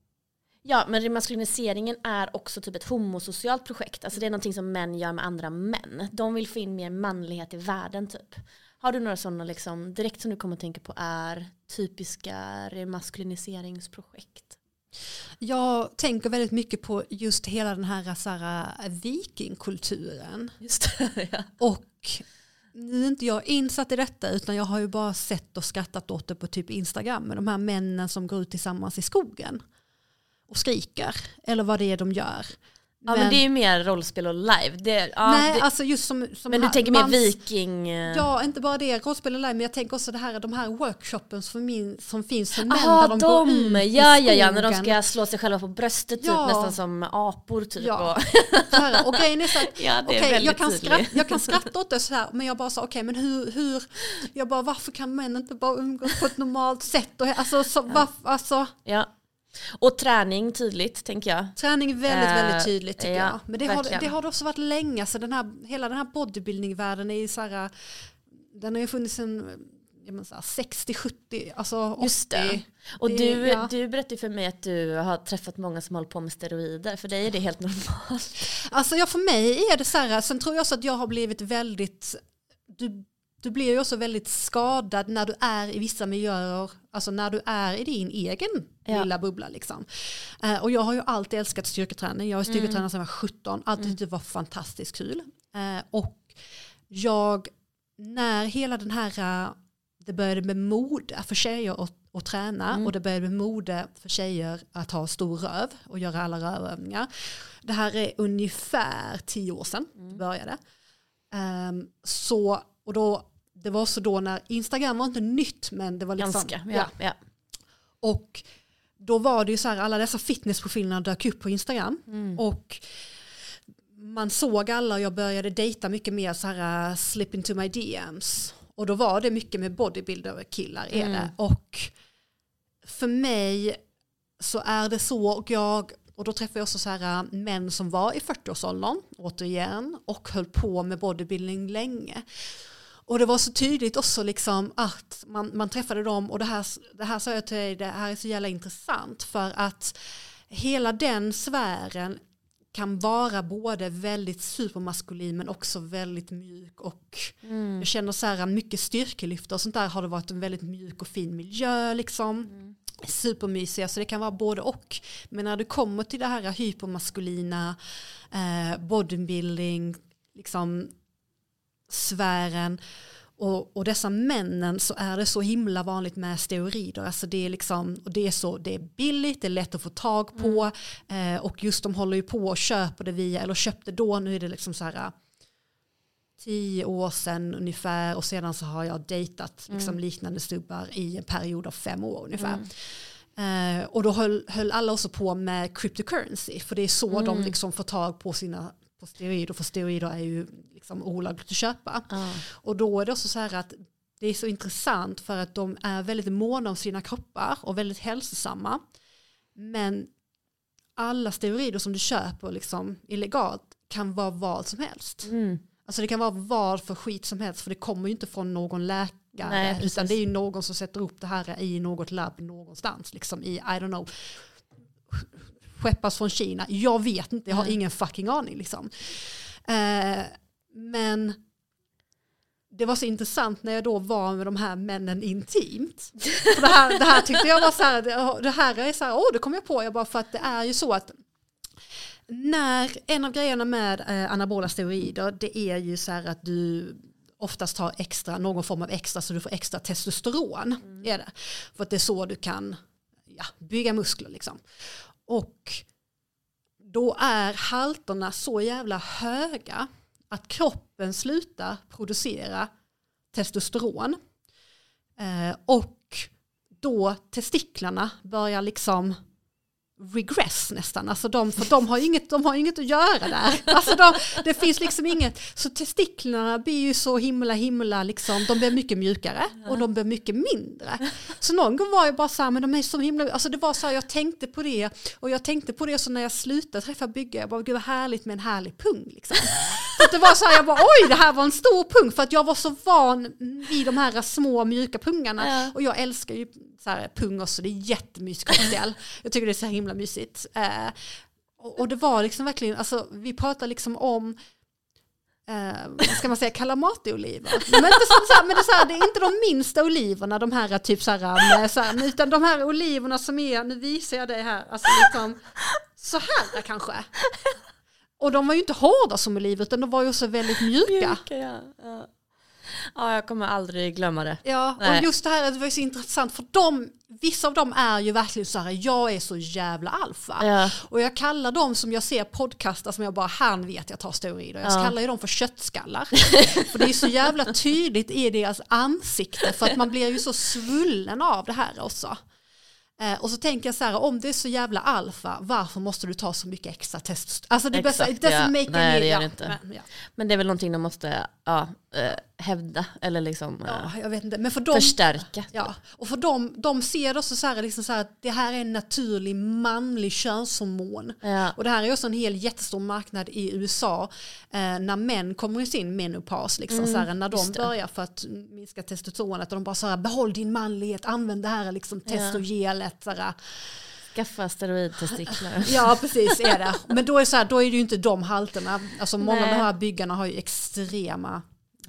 Ja, men remaskuliniseringen är också typ ett homosocialt projekt. Alltså det är någonting som män gör med andra män. De vill få in mer manlighet i världen typ. Har du några sådana liksom, direkt som du kommer att tänka på är typiska remaskuliniseringsprojekt? Jag tänker väldigt mycket på just hela den här, här vikingkulturen. Just det, *laughs* ja. Och nu är inte jag insatt i detta utan jag har ju bara sett och skrattat åt det på typ Instagram med de här männen som går ut tillsammans i skogen och skriker eller vad det är de gör. Ja men, det är ju mer rollspel och live. Det, ja, nej, det, alltså just som, som men du här tänker mer viking... eh, Ja, inte bara det, rollspel och live, men jag tänker också det här, de här workshopen som, min, som finns för män Aha, där de, går ut de! i Ja, ja, ja, när de ska slå sig själva på bröstet typ, Ja. nästan som apor typ. Ja. Och, här, och grejen är så att *laughs* ja, det är väldigt jag, kan skratta, jag kan skratta åt det så här, men jag bara sa okej, men hur, hur, jag bara varför kan män inte bara umgås på ett normalt sätt? Och, alltså, så, varf, alltså, Ja. Och träning tydligt, tänker jag. träning väldigt, Eh, väldigt tydligt tycker ja, jag. Men det har, det har det också varit länge, så den här, hela den här bodybuilding-världen är ju så här, den har ju funnits här, 60-70, alltså 80. Just det. Och Det- du, ja. du berättade för mig att du har träffat många som håller på med steroider. För dig är det helt normalt. Alltså ja, för mig är det så här, sen tror jag också att jag har blivit väldigt, du, du blir ju också väldigt skadad när du är i vissa miljöer, alltså när du är i din egen Ja. lilla bubbla liksom. Eh, och jag har ju alltid älskat styrketräning, jag har Mm. styrketränat sedan jag var 17, alltid tyckt det var fantastiskt kul. Eh, och jag, när hela den här, eh, det började med mode för tjejer att, att träna Mm. och det började med mode för tjejer att ha stor röv och göra alla rövövningar. Det här är ungefär tio år sedan det började. Ehm, så, och då, det var så då när Instagram var inte nytt men det var liksom, Ganska. Ja, ja. och då var det ju så här, alla dessa fitnessprofilerna dök upp på Instagram. Mm. Och man såg alla och jag började dejta mycket mer så här uh, slip into my DMs. Och då var det mycket med bodybuilder-killar är Mm. det. Och för mig så är det så och jag och då träffade jag också så här uh, män som var i 40-årsåldern återigen och höll på med bodybuilding länge. Och det var så tydligt också liksom att man, man träffade dem och det här, det här sa jag till dig, det här är så jävla intressant för att hela den sfären kan vara både väldigt supermaskulin men också väldigt mjuk och Mm. jag känner så här mycket styrkelyft och sånt där har det varit en väldigt mjuk och fin miljö liksom. Mm. Supermysiga så det kan vara både och. Men när du kommer till det här hypermaskulina eh, bodybuilding liksom sfären. Och, och dessa männen så är det så himla vanligt med steroider. Alltså det är liksom, och det är så, det är billigt, det är lätt att få tag på. Eh, och just de håller ju på och köper det via, eller köpte då, nu är det liksom så här tio år sedan ungefär. Och sedan så har jag dejtat liksom, liknande stubbar i en period av fem år ungefär. Eh, och då höll, höll alla också på med cryptocurrency. För det är så de liksom får tag på sina på steroider för steroider är ju liksom olagligt att köpa. Ja. Och då är det också så här att det är så intressant för att de är väldigt måna om sina kroppar och väldigt hälsosamma. Men alla steroider som du köper liksom illegalt kan vara vad som helst. Mm. Alltså det kan vara vad för skit som helst för det kommer ju inte från någon läkare Nej, utan det är ju någon som sätter upp det här i något labb någonstans liksom i I don't know skeppas från Kina. Jag vet inte, jag har ingen fucking aning liksom. Eh, men det var så intressant när jag då var med de här männen intimt. För det, här, det här tyckte jag var så här, det, det här är så här, åh det kom jag på, jag bara för att det är ju så att när en av grejerna med eh, anabola steroider det är ju så här att du oftast har extra, någon form av extra så du får extra testosteron. Mm. Är det. För att det är så du kan ja, bygga muskler liksom. Och då är halterna så jävla höga att kroppen slutar producera testosteron. Eh, och då testiklarna börjar liksom regress nästan. Alltså de, för de har, inget, de har inget att göra där. Alltså de, det finns liksom inget. Så testiklarna blir ju så himla himla liksom, de blir mycket mjukare och de blir mycket mindre. Så någon gång var jag bara så här, men de är så himla, alltså det var så här, jag tänkte på det och jag tänkte på det så när jag slutade träffa bygge, jag bara gud vad härligt med en härlig pung liksom. Så det var så här, jag bara oj det här var en stor pung för att jag var så van vid de här små mjuka pungarna och jag älskar ju så här, pung också, det är jättemysig cocktail. Jag tycker det är så himla mysigt. Eh, och, och, det var liksom verkligen, alltså vi pratar liksom om eh, vad ska man säga, kalamatioliver. Men, inte så, så men det, är så här, det är inte de minsta oliverna, de här typ så här, med, så här, utan de här oliverna som är, nu visar jag dig här, alltså liksom så här kanske. Och de var ju inte hårda som oliver utan de var ju också väldigt mjuka. mjuka ja. Ja. Ja, jag kommer aldrig glömma det. Ja, Nej. och just det här det var så intressant för de, vissa av dem är ju verkligen så här, jag är så jävla alfa. Ja. Och jag kallar dem som jag ser podcastar som jag bara, han vet jag tar steroider. Jag ja. kallar ju dem för köttskallar. *laughs* för det är så jävla tydligt i deras ansikte för att man blir ju så svullen av det här också. Eh, och så tänker jag så här, om det är så jävla alfa, varför måste du ta så mycket extra test? Alltså det Exakt, bästa, ja. Nej, det gör det inte. Men, ja. men, det är väl någonting de måste ja, äh, hävda eller liksom ja, jag vet inte. Men för dem, förstärka. Ja, och för dem, de ser också så här, liksom så här att det här är en naturlig manlig könshormon. Ja. Och det här är också en hel jättestor marknad i USA eh, när män kommer i sin menopaus. Liksom, mm, så här, när de börjar för att minska testosteronet och de bara så här, behåll din manlighet, använd det här liksom, testogelet. Så här, Skaffa steroidtestiklar. *laughs* ja precis är det. Men då är, så här, då är det ju inte de halterna. Alltså många Nej. av de här byggarna har ju extrema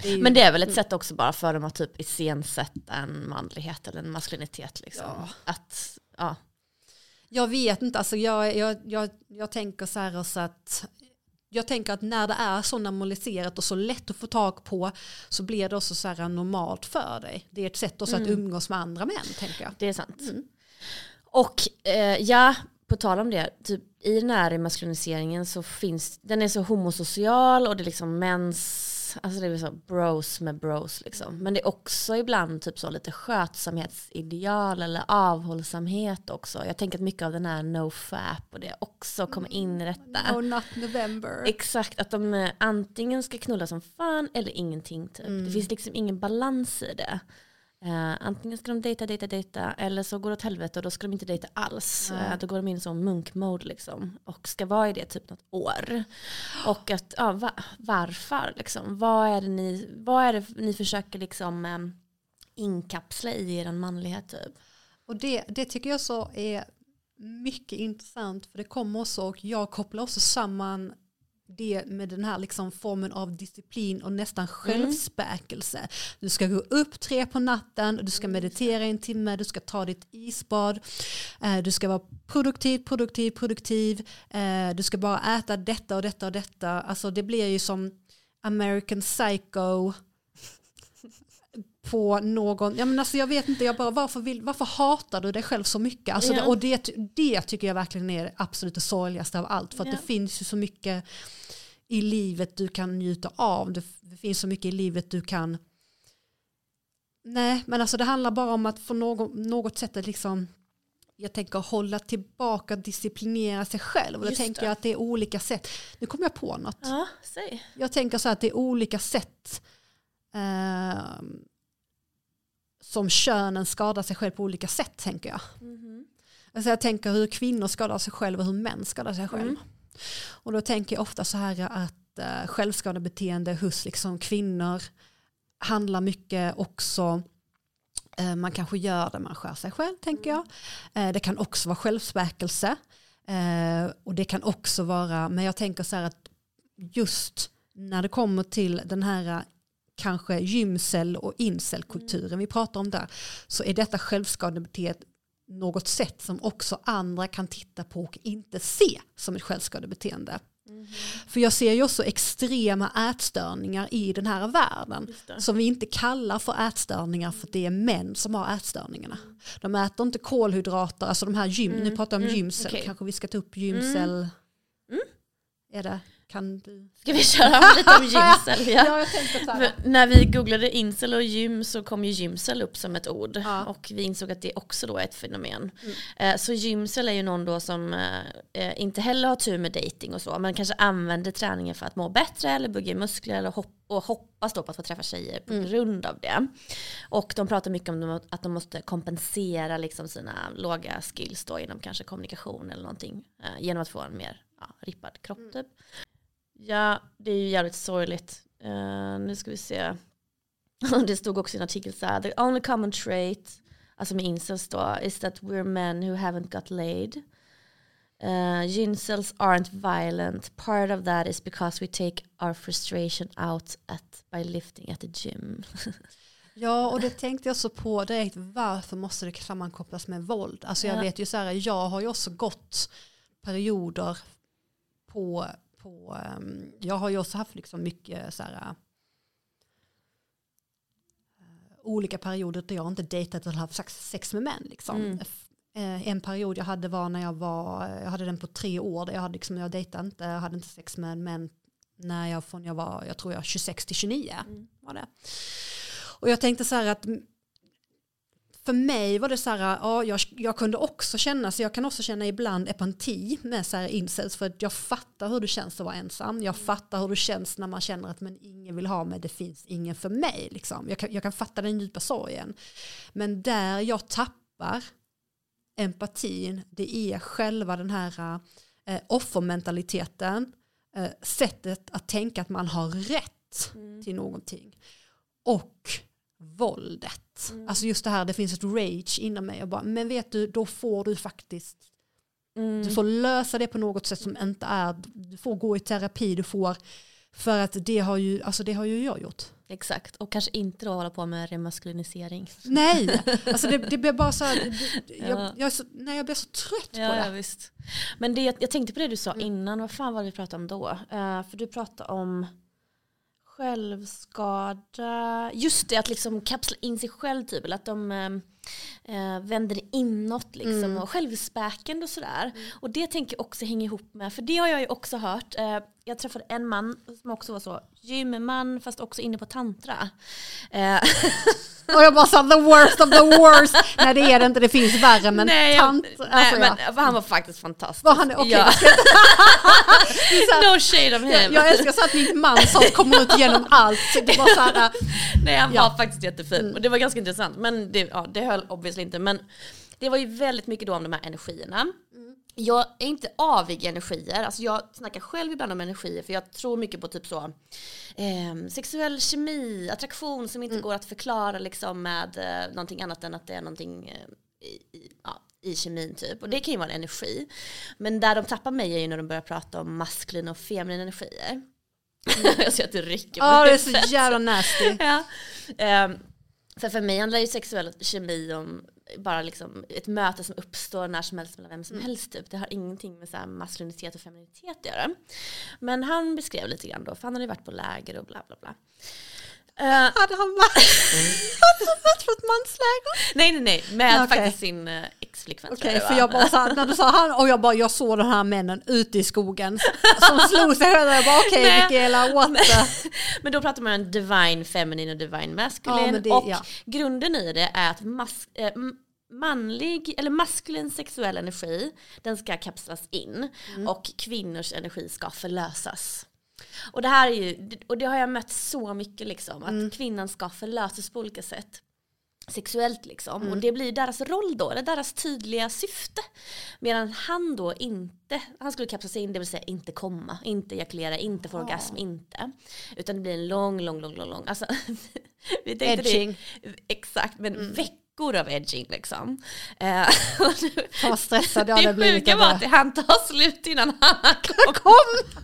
det men det är väl ett sätt också bara för dem att typ iscensätta en manlighet eller en maskulinitet. Liksom. Ja. Att, ja. Jag vet inte, alltså jag, jag, jag, jag tänker så här också att jag tänker att när det är så normaliserat och så lätt att få tag på så blir det också så här normalt för dig. Det är ett sätt också mm. att umgås med andra män tänker jag. Det är sant. Mm. Och eh, ja, på tal om det, typ, i den här maskuliniseringen så finns, den är så homosocial och det är liksom mäns alltså det är så bros med bros liksom. Men det är också ibland typ så lite skötsamhetsideal eller avhållsamhet också. Jag tänker att mycket av den här nofap och det också kommer in i detta. No not November. Exakt, att de eh, antingen ska knulla som fan eller ingenting typ. Mm. Det finns liksom ingen balans i det. Uh, antingen ska de dejta, dejta, dejta eller så går det åt helvete och då ska de inte dejta alls. Uh, då går de in som munkmode liksom och ska vara i det typ något år. Och att, ja, va, varför liksom? Vad är det ni, vad är det ni försöker liksom um, inkapsla i er manlighet typ? Och det, det tycker jag så är mycket intressant för det kommer också och jag kopplar också samman det med den här liksom formen av disciplin och nästan mm. självspäkelse. Mm. Du ska gå upp tre på natten, du ska meditera en timme, du ska ta ditt isbad, eh, du ska vara produktiv, produktiv, produktiv, eh, du ska bara äta detta och detta och detta. Alltså det blir ju som American Psycho på någon, ja men alltså jag vet inte, jag bara, varför, vill, varför hatar du dig själv så mycket? Alltså yeah. det, och det, det tycker jag verkligen är det absolut det sorgligaste av allt. För yeah. det finns ju så mycket i livet du kan njuta av. Det, det, finns så mycket i livet du kan... Nej, men alltså det handlar bara om att på något, något sätt att liksom jag tänker hålla tillbaka, disciplinera sig själv. Och då tänker det. jag att det är olika sätt. Nu kommer jag på något. Ja, säg. Jag tänker så att det är olika sätt eh, som könen skadar sig själv på olika sätt tänker jag. Mm. Alltså jag tänker hur kvinnor skadar sig själva och hur män skadar sig själva. Mm. Och då tänker jag ofta så här att uh, självskadebeteende hos liksom kvinnor handlar mycket också uh, man kanske gör det man skär sig själv tänker jag. Uh, det kan också vara självspäkelse. och det kan också vara, men jag tänker så här att just när det kommer till den här kanske gymcell och incelkulturen vi pratar om där så är detta självskadebeteende något sätt som också andra kan titta på och inte se som ett självskadebeteende. Mm. För jag ser ju också extrema ätstörningar i den här världen som vi inte kallar för ätstörningar för det är män som har ätstörningarna. De äter inte kolhydrater, alltså de här gym, mm. nu pratar jag om mm. gymcell, okay. kanske vi ska ta upp gymcell. Mm. mm. Är det? Kan du? Ska vi köra lite om gymcell? *laughs* Ja. ja när vi googlade incel och gym så kom ju gymcell upp som ett ord. Ja. Och vi insåg att det också då är ett fenomen. Mm. Eh, så gymcell är ju någon då som eh, eh, inte heller har tur med dating och så. Men kanske använder träningen för att må bättre eller bygga muskler eller hopp och hoppas då på att få träffa tjejer på mm. grund av det. Och de pratar mycket om att de måste kompensera liksom sina låga skills då inom kanske kommunikation eller någonting. genom att få en mer ja, rippad kropp mm. typ. Ja, det är ju jävligt sorgligt. Uh, nu ska vi se. *laughs* det stod också i en artikel så här, the only common trait, alltså med incels då, is that we're men who haven't got laid. Uh, incels aren't violent. Part of that is because we take our frustration out at, by lifting at the gym. *laughs* Ja, och det tänkte jag så på direkt. Varför måste det sammankopplas med våld? Alltså jag ja. vet ju så här, jag har ju också gått perioder på på, ehm, jag har ju också haft liksom mycket så här, uh, olika perioder där jag inte dejtat eller haft sex med män. Liksom. Mm. Uh, en period jag hade var när jag var, jag hade den på tre år, där jag, hade liksom, jag dejtade inte, jag hade inte sex med män när jag, från jag var, jag tror jag 26 till 29 mm. var det. Och jag tänkte så här att för mig var det så här, ja, jag, jag kunde också känna, så jag kan också känna ibland empati med så här incels för att jag fattar hur det känns att vara ensam. Jag fattar hur det känns när man känner att men ingen vill ha mig, det finns ingen för mig. Liksom. Jag, kan, jag kan fatta den djupa sorgen. Men där jag tappar empatin, det är själva den här eh, offermentaliteten, eh, sättet att tänka att man har rätt mm. till någonting. Och våldet. Mm. Alltså just det här, det finns ett rage inom mig. Och bara, men vet du, då får du faktiskt, mm. du får lösa det på något sätt som inte är, du får gå i terapi, du får, för att det har ju, alltså det har ju jag gjort. Exakt, och kanske inte då hålla på med remaskulinisering. Nej, alltså det, det blir bara så här, det, *laughs* jag, ja. jag, så, nej, jag blir så trött ja, på det. Ja, visst. Men det, jag tänkte på det du sa mm. innan, vad fan var det vi pratade om då? Uh, för du pratade om självskada, just det att liksom kapsla in sig själv typ, eller att de ehm, äh, vänder inåt liksom, mm. och självspäkande och sådär. Mm. Och det tänker jag också hänga ihop med, för det har jag ju också hört. Äh, jag träffade en man som också var så, gymman fast också inne på tantra. Äh. Och jag bara sa the worst of the worst. nej det är det inte, det finns värre men nej, tant. Jag, alltså, nej, ja. men, han var faktiskt fantastisk. Var han okay, ja. *laughs* No shade of him. Jag, jag älskar så att min man sa kommer ut genom allt. Det var så här, nej han ja. var faktiskt jättefin mm. och det var ganska intressant. Men det, ja, det höll obviously inte. Men det var ju väldigt mycket då om de här energierna. Mm. Jag är inte avig energier, alltså jag snackar själv ibland om energier för jag tror mycket på typ så eh, sexuell kemi, attraktion som inte mm. går att förklara liksom med eh, någonting annat än att det är någonting eh, i, i, ja, i kemin typ. Och det kan ju vara en energi. Men där de tappar mig är ju när de börjar prata om maskulina och feminina energier. Mm. *laughs* jag ser att du rycker på Ja, det är så jävla nasty. *laughs* ja. Um, för för mig handlar ju sexuell kemi om bara liksom ett möte som uppstår när som helst mellan vem som mm. helst. Typ. Det har ingenting med så här maskulinitet och femininitet att göra. Men han beskrev lite grann då, för han hade ju varit på läger och bla bla bla. Uh, hade han varit, *laughs* varit på ett mansläger? Nej nej nej, med okay. faktiskt sin uh, ex-flickvän Okej, okay, för jag bara så när du sa han och jag bara jag såg de här männen ute i skogen som slog sig själva. Jag bara okej okay, Mikaela, what the? *laughs* Men då pratar man om divine feminine och divine masculine. Ja, och ja. grunden i det är att mas äh, manlig eller maskulin sexuell energi den ska kapslas in mm. och kvinnors energi ska förlösas. Och det här är ju, och det har jag mött så mycket liksom, att mm. kvinnan ska förlösas på olika sätt sexuellt liksom. Mm. Och det blir deras roll då, eller deras tydliga syfte. Medan han då inte, han skulle kapsla in, det vill säga inte komma, inte ejakulera, inte få oh. orgasm, inte. Utan det blir en lång, lång, lång, lång, lång. Alltså, *laughs* vi tänkte Edging. Det, exakt, men mm. veckor av edging liksom. Eh, *laughs* vad stressad jag det hade blivit. sjuka Jag var att det hann ta slut innan han kom. Kom!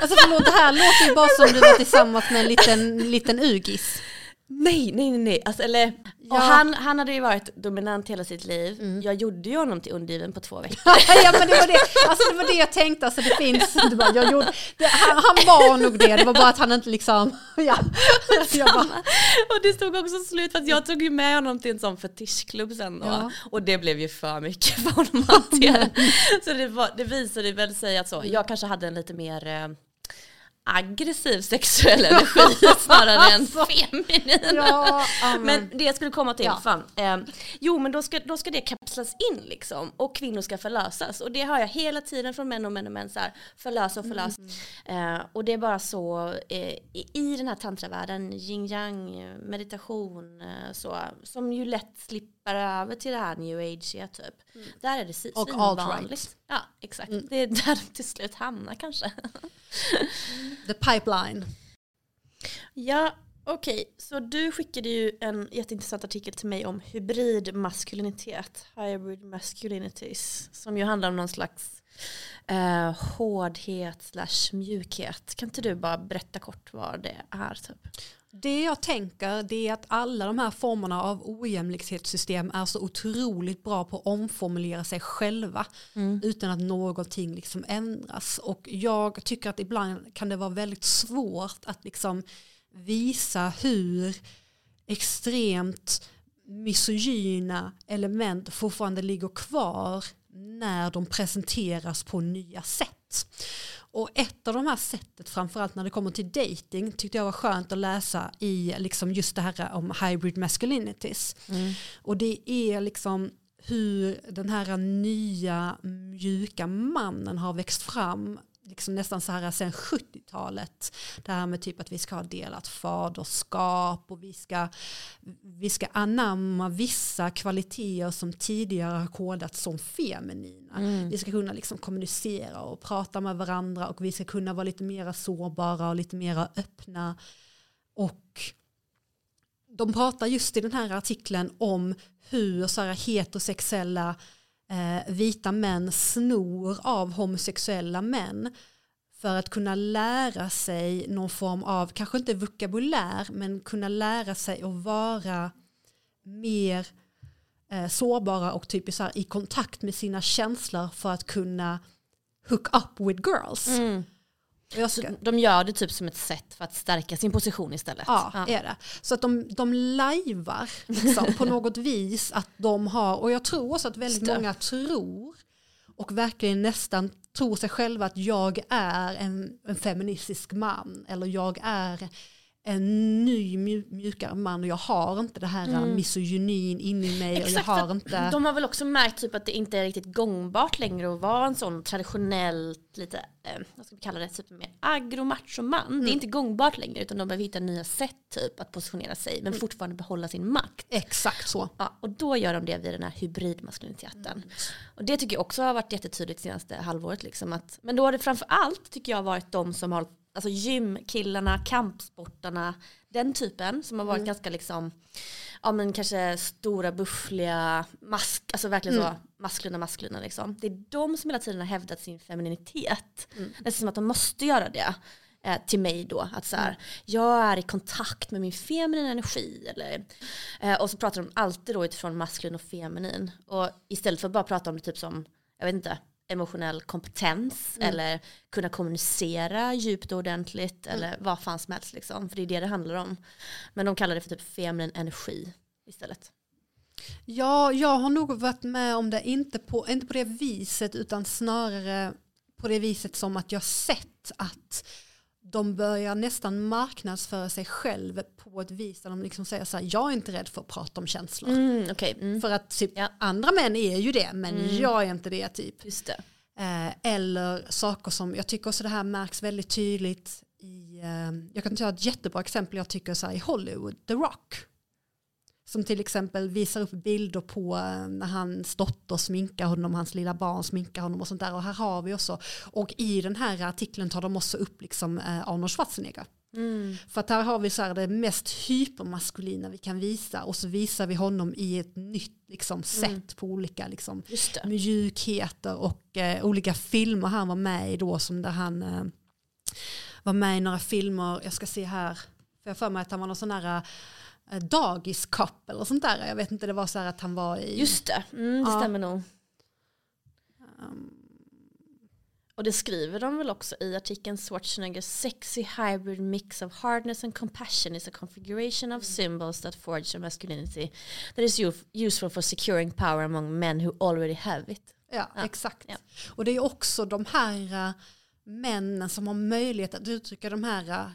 Alltså förlåt, det här låter ju bara som du var tillsammans med en liten, liten ugis. Nej, nej, nej. nej. Alltså, eller, Ja. han, han hade ju varit dominant hela sitt liv. Mm. Jag gjorde ju honom till undergiven på två veckor. *laughs* ja men det var det, alltså det var det jag tänkte, alltså det finns, det bara, jag gjorde, det, han, han var nog det, det var bara att han inte liksom, ja. *laughs* Bara, och det stod också slut för att jag tog ju med honom till en sån fetischklubb sen då. Ja. Och det blev ju för mycket för honom att hantera. *laughs* Så det, var, det visade väl sig att så, jag kanske hade en lite mer eh, aggressiv sexuell energi *laughs* snarare än Alltså. feminin. ja. Men det jag skulle komma till, Ja. fan. Eh, jo men då ska, då ska det kapslas in liksom och kvinnor ska förlösas. Och det har jag hela tiden från män och män och män så här, förlösa och förlösa. Eh, och det är bara så eh, i, i den här tantravärlden, yin yang, meditation, eh, så, som ju lätt slipper över till det här new age typ. Där är det si- Och svinvanligt. alt-right. Ja exakt, det är där det till slut hamnar kanske. the pipeline. Ja, okej. Så du skickade ju en jätteintressant artikel till mig om hybrid maskulinitet, hybrid masculinities, som ju handlar om någon slags eh, hårdhet slash mjukhet. Kan inte du bara berätta kort vad det är? Typ? Det jag tänker det är att alla de här formerna av ojämlikhetssystem är så otroligt bra på att omformulera sig själva utan att någonting liksom ändras. Och jag tycker att ibland kan det vara väldigt svårt att liksom visa hur extremt misogyna element fortfarande ligger kvar när de presenteras på nya sätt. Och ett av de här sättet, framförallt när det kommer till dating, tyckte jag var skönt att läsa i liksom just det här om hybrid masculinities. Och det är liksom hur den här nya mjuka mannen har växt fram liksom nästan så här sen 70-talet. Det här med typ att vi ska ha delat faderskap och vi ska, vi ska anamma vissa kvaliteter som tidigare har kodats som feminina. Vi ska kunna liksom kommunicera och prata med varandra och vi ska kunna vara lite mer sårbara och lite mer öppna. Och de pratar just i den här artikeln om hur så här heterosexuella eh, vita män snor av homosexuella män för att kunna lära sig någon form av, kanske inte vokabulär, men kunna lära sig att vara mer eh, sårbara och typ så här, i kontakt med sina känslor för att kunna hook up with girls. Mm jag Så ska, de gör det typ som ett sätt för att stärka sin position istället. Ja, är det. Så att de, de lajvar liksom, på *laughs* något vis att de har, och jag tror också att väldigt Stö. många tror och verkligen nästan tror sig själva att jag är en, en feministisk man eller jag är en ny mju- mjukare man och jag har inte det här mm. misogynin inne i mig och jag Exakt, har inte... De har väl också märkt typ att det inte är riktigt gångbart längre att vara en sån traditionellt lite, eh, vad ska vi kalla det, typ mer agro-macho-man. Mm. Det är inte gångbart längre utan de behöver hitta nya sätt typ att positionera sig Mm. men fortfarande behålla sin makt. Exakt så. Ja, och då gör de det via den här hybridmaskuliniteten. Mm. Och det tycker jag också har varit jättetydligt senaste halvåret. Liksom, att, men då har det framför allt tycker jag varit de som har, alltså gymkillarna, kampsportarna, den typen som har varit Mm. ganska liksom, ja men kanske stora buffliga, mask, alltså verkligen Mm. så maskulina maskulina liksom. Det är de som hela tiden har hävdat sin femininitet. Mm. Nästan som att de måste göra det. Eh, till mig då, att så här, Mm. jag är i kontakt med min feminina energi. Eller, eh, och så pratar de alltid då utifrån maskulin och feminin. Och istället för att bara prata om det typ som, jag vet inte, emotionell kompetens Mm. eller kunna kommunicera djupt och ordentligt eller vad fan som helst liksom. För det är det det handlar om. Men de kallar det för typ feminin energi istället. Ja, jag har nog varit med om det, inte på, inte på det viset utan snarare på det viset som att jag sett att de börjar nästan marknadsföra sig själv på ett vis där de liksom säger så här, jag är inte rädd för att prata om känslor. Mm, Okej, mm. För att typ, Ja. andra män är ju det, men Mm. jag är inte det typ. just det. Eh, eller saker som, jag tycker också det här märks väldigt tydligt i, eh, jag kan ta ett jättebra exempel jag tycker så här, i Hollywood, The Rock. Som till exempel visar upp bilder på eh, när hans dotter sminkar honom, hans lilla barn sminkar honom och sånt där. Och här har vi också, och i den här artikeln tar de också upp liksom eh, Arnold Schwarzenegger. Mm. För att här har vi så här det mest hypermaskulina vi kan visa och så visar vi honom i ett nytt liksom, sätt Mm. på olika liksom, mjukheter och eh, olika filmer han var med i då som där han eh, var med i några filmer, jag ska se här, för jag för mig att han var någon sån här eh, dagiskopp eller sånt där, jag vet inte, det var så här att han var i... Just det, mm, det Ja. stämmer nog. um, Och det skriver de väl också i artikeln Schwarzeneggers sexy hybrid mix of hardness and compassion is a configuration of symbols that forge a masculinity that is useful for securing power among men who already have it. Ja, Ja, exakt. ja. Och det är också de här äh, männen som har möjlighet att uttrycka de här äh,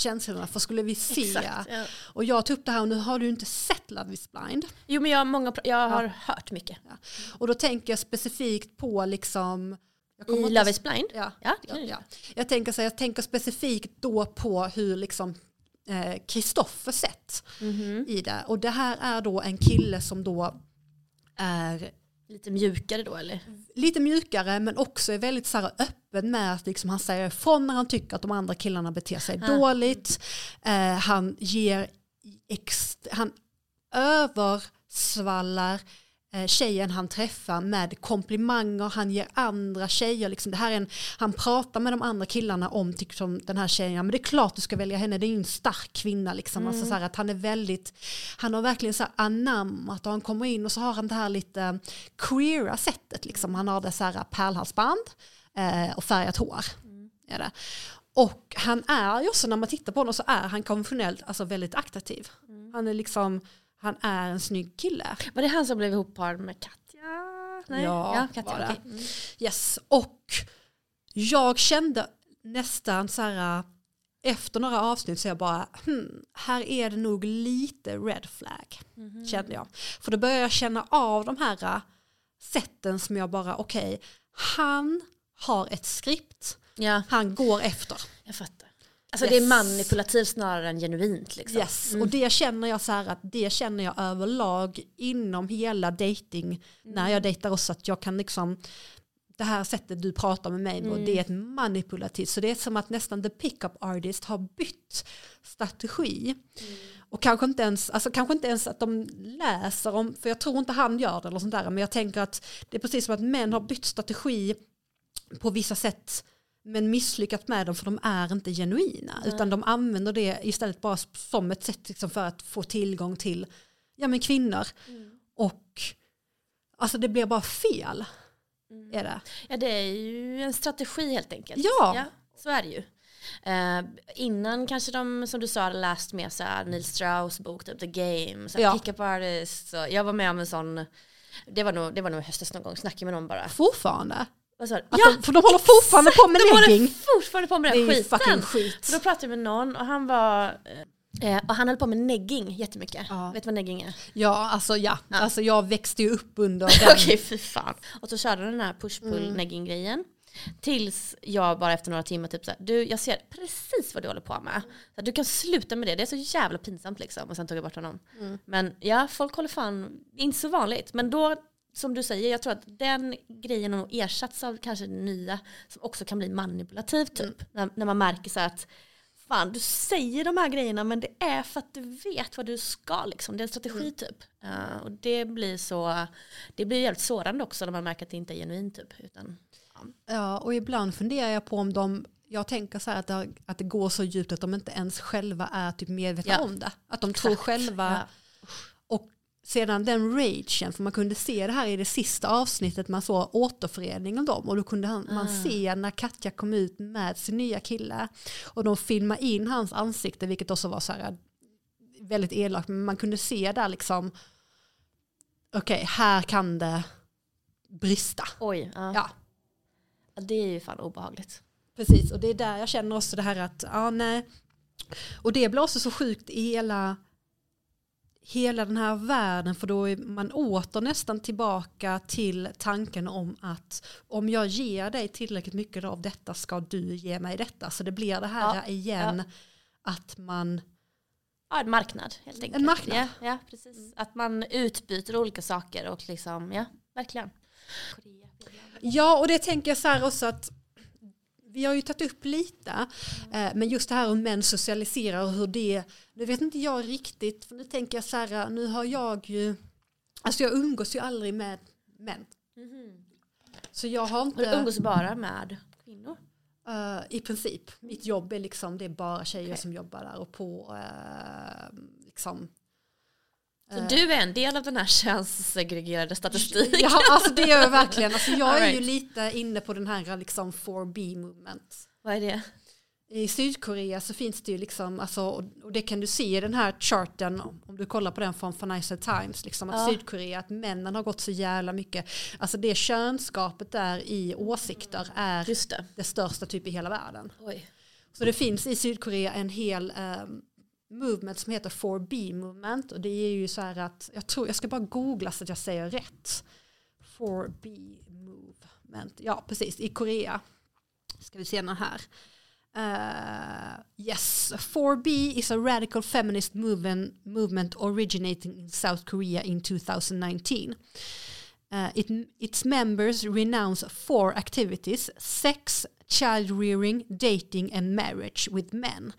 känslorna. För skulle vi se, Exakt. Ja. och jag tog upp det här och nu har du inte sett Love is blind. Jo men jag, har många, jag har hört mycket. Och då tänker jag specifikt på liksom... I inte- Love is blind? Ja, Ja, ja, ja. Jag, tänker så jag tänker specifikt då på hur liksom Kristoffer sett Mhm. i det. Och det här är då en kille som då är Lite mjukare då eller? lite mjukare men också är väldigt så här öppen med att liksom han säger ifrån när han tycker att de andra killarna beter sig Ah. dåligt. Eh, han ger ext- han översvallar tjejen han träffar med komplimanger, han ger andra tjejer, liksom, det här är en, han pratar med de andra killarna om typ, som den här tjejen, men det är klart du ska välja henne, det är ju en stark kvinna. Liksom. Alltså, så här, att han är väldigt, han har verkligen så här anammat och han kommer in och så har han det här lite queera sättet, liksom. han har det så här pärlhalsband eh, och färgat hår. Är det. Och han är ju också, när man tittar på honom så är han konventionellt alltså väldigt attraktiv. Han är liksom, han är en snygg kille. Var det han som blev ihopparad med Katja? Nej? Ja, Katja, var det. okej. Mm. Yes, och jag kände nästan så här efter några avsnitt så jag bara, hmm, här är det nog lite red flag, Mhm. kände jag. För då började jag känna av de här äh, sätten som jag bara, okej, han har ett skript, Ja, han går efter. jag fattar. Alltså Yes. det är manipulativt snarare än genuint liksom. Yes, Mm. och det känner jag så att det känner jag överlag inom hela dating när jag dejtar också att jag kan liksom det här sättet du pratar med mig på, Mm. det är ett manipulativt. Så det är som att nästan the pickup artist har bytt strategi. Och kanske inte, ens, alltså kanske inte ens att de läser om, för jag tror inte han gör det eller sånt där, men jag tänker att det är precis som att män har bytt strategi på vissa sätt men misslyckats med dem för de är inte genuina utan de använder det istället bara som ett sätt liksom för att få tillgång till ja, men kvinnor. Och alltså det blir bara fel. Är det. Ja det är ju en strategi helt enkelt. Ja. ja så är det ju. Eh, innan kanske de, som du sa, hade läst med så här, Neil Strauss bok, typ The Game, så här, Ja. Pick-up Artist. Så jag var med om en sån, det var nog, det var nog höstas någon gång, snackade med någon bara. Fortfarande. Vad? Att de, för de håller fortfarande på med de håller negging. fortfarande på med Det den ju skiten. skit. Så då pratade jag med någon och han var eh, och han höll på med negging jättemycket. Ja. Vet du vad negging är? Ja, alltså ja. Ja. Alltså jag växte ju upp under *laughs* den. Okej, fy fan. Och så körde den här push-pull Mm. Tills jag bara efter några timmar typ såhär, du jag ser precis vad du håller på med. Så du kan sluta med det, det är så jävla pinsamt liksom. Och sen tog jag bort honom. Mm. Men ja, folk håller fan, det är inte så vanligt. Men då, som du säger, jag tror att den grejen har ersatts av kanske nya som också kan bli manipulativt typ. Mm. När, när man märker så att fan du säger de här grejerna men det är för att du vet vad du ska liksom. Det är en strategi Mm. typ. Uh, och det blir så, det blir jävligt sårande också när man märker att det inte är genuint typ. Utan, Ja, och ibland funderar jag på om de, jag tänker så här att det, att det går så djupt att de inte ens själva är typ medvetna Ja. om det. Att de tror Exakt, själva, ja. Sedan den ragen, för man kunde se det här i det sista avsnittet, man såg återförening av dem och då kunde han, man Ah. se när Katja kom ut med sin nya kille och de filmade in hans ansikte, vilket också var så här väldigt elakt, men man kunde se där liksom, okej, här kan det brista. Oj, ja. Ja. ja. Det är ju fan obehagligt. Precis, och det är där jag känner också det här att, ja nej. Och det blir också så sjukt i hela, hela den här världen för då är man åter nästan tillbaka till tanken om att om jag ger dig tillräckligt mycket av detta ska du ge mig detta. Så det blir det här Ja, igen att man ja, en marknad helt enkelt. En marknad. Ja, ja precis. Att man utbyter olika saker och liksom, ja, verkligen. Ja, och det tänker jag så här också att vi har ju tagit upp lite, eh, men just det här om män socialiserar och hur det, nu vet inte jag riktigt, för nu tänker jag så här, nu har jag ju, alltså jag umgås ju aldrig med män. Så jag har Och du inte, umgås bara med kvinnor? eh, i princip, mitt jobb är liksom, det är bara tjejer Okej. som jobbar där och på, eh, liksom. Så eh, du är en del av den här *laughs* könssegregerade statistiken? Ja, alltså det gör jag verkligen. Alltså jag All är ju right. lite inne på den här liksom 4B movement. Vad är det? I Sydkorea så finns det ju liksom, alltså, och det kan du se i den här charten om du kollar på den från Financial Times, liksom, att Ja. Sydkorea, att männen har gått så jävla mycket, alltså det könskapet där i åsikter är det. det största typ i hela världen. Oj. Så det finns i Sydkorea en hel eh, movement som heter 4B movement och det är ju så här att, jag tror, jag ska bara googla så att jag säger rätt. 4B movement, ja precis, i Korea. Ska vi se den här. Uh, yes, 4B is a radical feminist movement, movement originating in South Korea in 2019. Uh, eh, it, its members renounce four activities sex, child rearing, dating and marriage with men.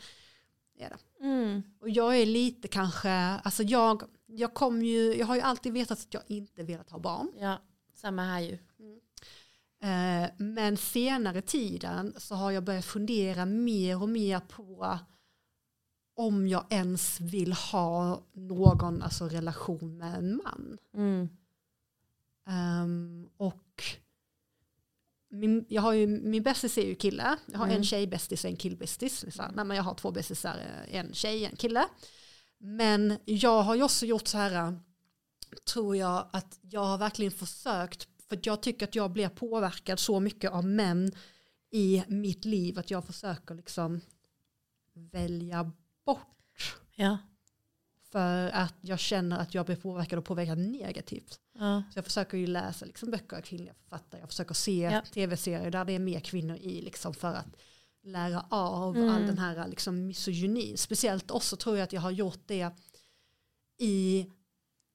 Det. Mm. Och jag är lite kanske, alltså jag, jag, kom ju, jag har ju alltid vetat att jag inte velat ha barn. Ja, samma här ju. Eh, men senare tiden så har jag börjat fundera mer och mer på om jag ens vill ha någon alltså, relation med en man. Mm. Ehm, och min, jag har ju, min bästis är ju kille. Jag har Mm. en tjejbästis och en killbästis. Men jag har två bästisar, en tjej en kille. Men jag har ju också gjort så här, tror jag, att jag har verkligen försökt, för jag tycker att jag blir påverkad så mycket av män i mitt liv att jag försöker liksom välja bort. Ja. För att jag känner att jag blir påverkad och påverkad negativt. Ja. Så jag försöker ju läsa liksom böcker av kvinnliga författare. Jag försöker se Ja. tv-serier där det är mer kvinnor i liksom för att lära av Mm. all den här liksom misogynin. Speciellt också tror jag att jag har gjort det i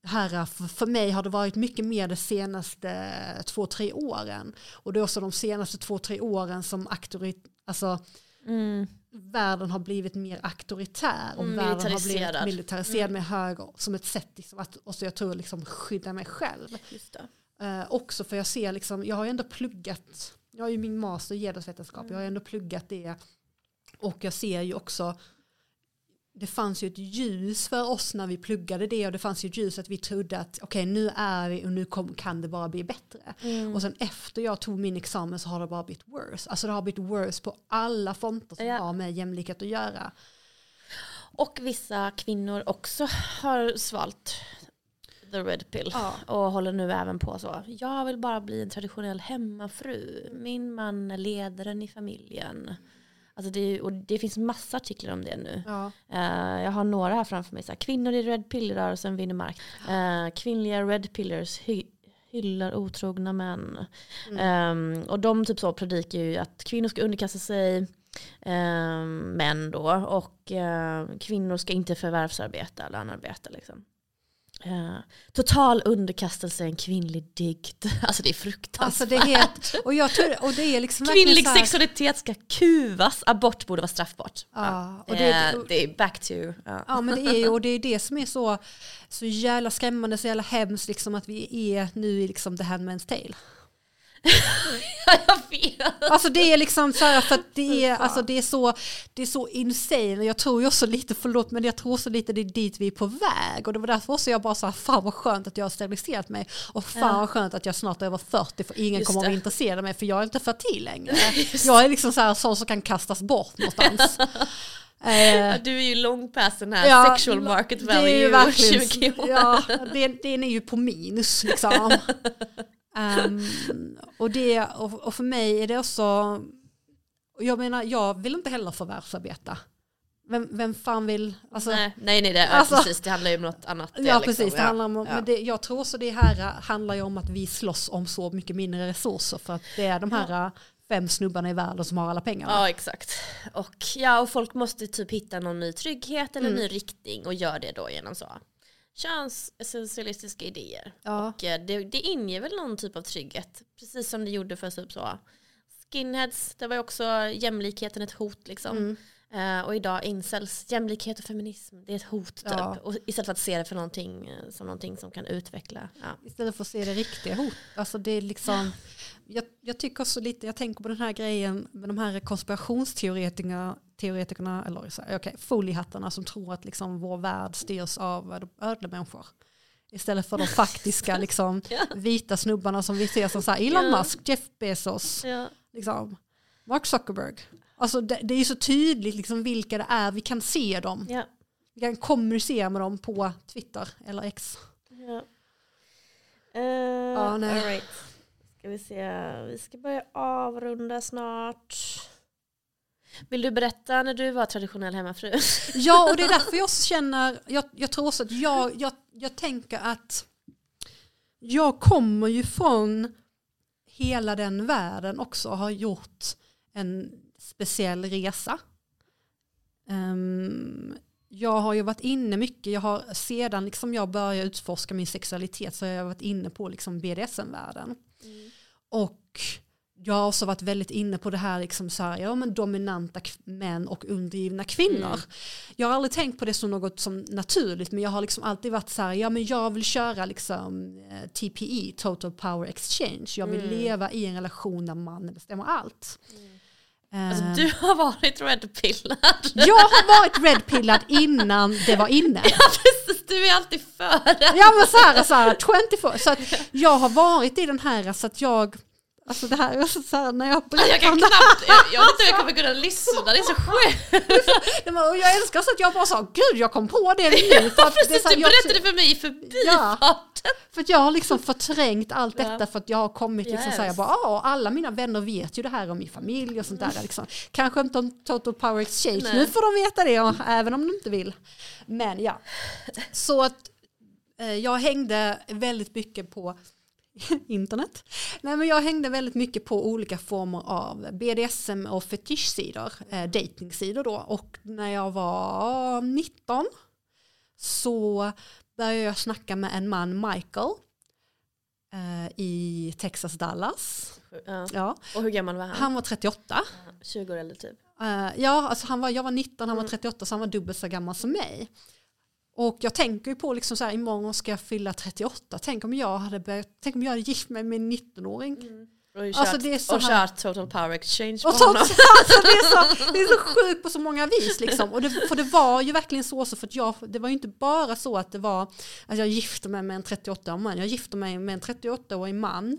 här, för, mig har det varit mycket mer de senaste två, tre åren. Och det är också de senaste två, tre åren som auktorit, alltså, Mm. världen har blivit mer auktoritär och Mm, världen har blivit militariserad. militariserad med höger som ett sätt liksom att också jag tror liksom skydda mig själv. Eh, också för jag ser liksom, jag har ju ändå pluggat, jag har ju min master i genusvetenskap, jag har ju ändå pluggat det och jag ser ju också det fanns ju ett ljus för oss när vi pluggade det och det fanns ju ett ljus att vi trodde att okej nu är vi och nu kom, kan det bara bli bättre. Mm. Och sen efter jag tog min examen så har det bara blivit worse. Alltså det har blivit worse på alla fronter som Ja. har med jämlikhet att göra. Och vissa kvinnor också har svalt the red pill. Ja. Och håller nu även på så. Jag vill bara bli en traditionell hemmafru. Min man är ledaren i familjen. Alltså det, och det finns massa artiklar om det nu. Ja. Eh, jag har några här framför mig. Så här, kvinnor i red pill-rörelsen vinner mark. Uh, kvinnliga red pillers hy- hyllar otrogna män. Mm. Ehm, och de typ så predikar ju att kvinnor ska underkasta sig ehm, män då. Och ehm, kvinnor ska inte förvärvsarbeta eller anarbeta. Liksom. Eh, total underkastelse en kvinnlig dikt. *laughs* Alltså det är fruktansvärt. Alltså det är helt, och jag tror, och det är liksom Kvinnlig här- sexualitet ska kuvas. Abort borde vara straffbart. Ja, och Eh, det, det är back to... Ja. Ja men det är ju och det är det som är så, så jävla skrämmande, så jävla hemskt liksom att vi är nu i liksom the handman's tale. *laughs* jag vet. Alltså det är liksom så här för att det är, alltså det är så, det är så insane. Jag tror ju också lite, förlåt men jag tror också lite det är dit vi är på väg. Och det var därför också jag bara sa fan vad skönt att jag har steriliserat mig. Och fan Ja. vad skönt att jag snart är över 40 för ingen Just kommer att det. intresserad av mig för jag är inte fertil längre. *laughs* Jag är liksom så här sån som kan kastas bort någonstans. *laughs* Eh, Ja, du är ju långt past den här Ja, sexual market det är value ju verkligen, 20 år. ja, det, den är ju på minus liksom. Ehm, *laughs* och, det, och, och för mig är det också, jag menar jag vill inte heller förvärvsarbeta. vem, vem fan vill... Alltså, nej, nej, nej det, alltså- precis, det handlar ju om något annat. Ja liksom. precis, det Ja. handlar om, Ja. men det, jag tror så det här handlar ju om att vi slåss om så mycket mindre resurser för att det är de här fem snubbarna i världen som har alla pengarna. Ja exakt. Och, ja, och folk måste typ hitta någon ny trygghet eller Mm. ny riktning och gör det då genom så könsessentialistiska idéer. Ja. Och eh, det, det inger väl någon typ av trygghet. Precis som det gjorde för typ så skinheads, det var ju också jämlikheten ett hot liksom. Mm. Eh, och idag incels, jämlikhet och feminism, det är ett hot typ. Ja. Och istället för att se det för någonting, eh, som någonting som kan utveckla. Ja. Istället för att se det riktiga hot. Alltså det är liksom, jag, jag tycker också lite, jag tänker på den här grejen med de här konspirationsteoretikerna, teoretikerna, eller okej, foliehattarna som tror att liksom vår värld styrs av ödlemänniskor. Istället för de *laughs* faktiska liksom, *laughs* Ja. vita snubbarna som vi ser som så här, Elon Ja. Musk, Jeff Bezos, Ja. liksom, Mark Zuckerberg. Alltså det, det är så tydligt liksom vilka det är, vi kan se dem. Vi kan kommunicera med dem på Twitter eller X. Ja. Uh, nej. All right. Ska vi se, vi ska börja avrunda snart. Vill du berätta när du var traditionell hemmafru? Ja, och det är *laughs* därför jag känner, jag, jag tror också att jag, jag, jag tänker att jag kommer ju från hela den världen också har gjort en speciell resa. Ehm, jag har ju varit inne mycket, jag har sedan liksom jag började utforska min sexualitet så har jag varit inne på liksom BDSM-världen. Och jag har också varit väldigt inne på det här, liksom så här ja, men dominanta män och undergivna kvinnor. Mm. Jag har aldrig tänkt på det som något som naturligt men jag har liksom alltid varit så här, ja men jag vill köra liksom eh, TPE, Total Power Exchange. Jag vill Mm. leva i en relation där mannen bestämmer allt. Eh, Alltså, du har varit redpillad. Jag har varit redpillad innan det var inne. *laughs* Ja precis, du är alltid före. Ja men så här, så här 24, så att jag har varit i den här så att jag, alltså det här är så så här när jag berättar Jag kan om det knappt, jag, jag vet inte hur jag kommer kunna lyssna, det är så *laughs* sjukt. Och jag älskar så att jag bara sa, gud jag kom på det nu. *laughs* För att det Precis, så här, du jag- berättade för mig i förbifarten. För att jag har liksom förträngt allt Ja. detta för att jag har kommit liksom Yes. så här, jag bara, "Ah, alla mina vänner vet ju det här om min familj och sånt där. Liksom. Kanske inte om Total Power Exchange, Nej. nu får de veta det och, även om de inte vill. Men ja, så att eh, jag hängde väldigt mycket på *laughs* internet. Nej, men jag hängde väldigt mycket på olika former av BDSM och fetischsidor, eh, datingsidor då. Och när jag var 19 så började jag snacka med en man, Michael, eh, i Texas, Dallas. Ja. Ja, Och hur gammal var han? han var 38. 20 år äldre typ. Eh, ja, alltså han var, jag var 19, han var Mm. 38 så han var dubbelt så gammal som mig. Och jag tänker ju på liksom så här, imorgon ska jag fylla 38. Tänk om jag hade, börjat, tänk om jag hade gift mig med en 19-åring. Och kört, Alltså, det är så och här- kört total power exchange på Och honom. *laughs* alltså, det, är så, *laughs* det är så sjukt på så många vis. Liksom. Och det, för det var ju verkligen så, så för jag, det var ju inte bara så att det var att jag gifte mig med en 38-årig man. Jag gifte mig med en 38-årig man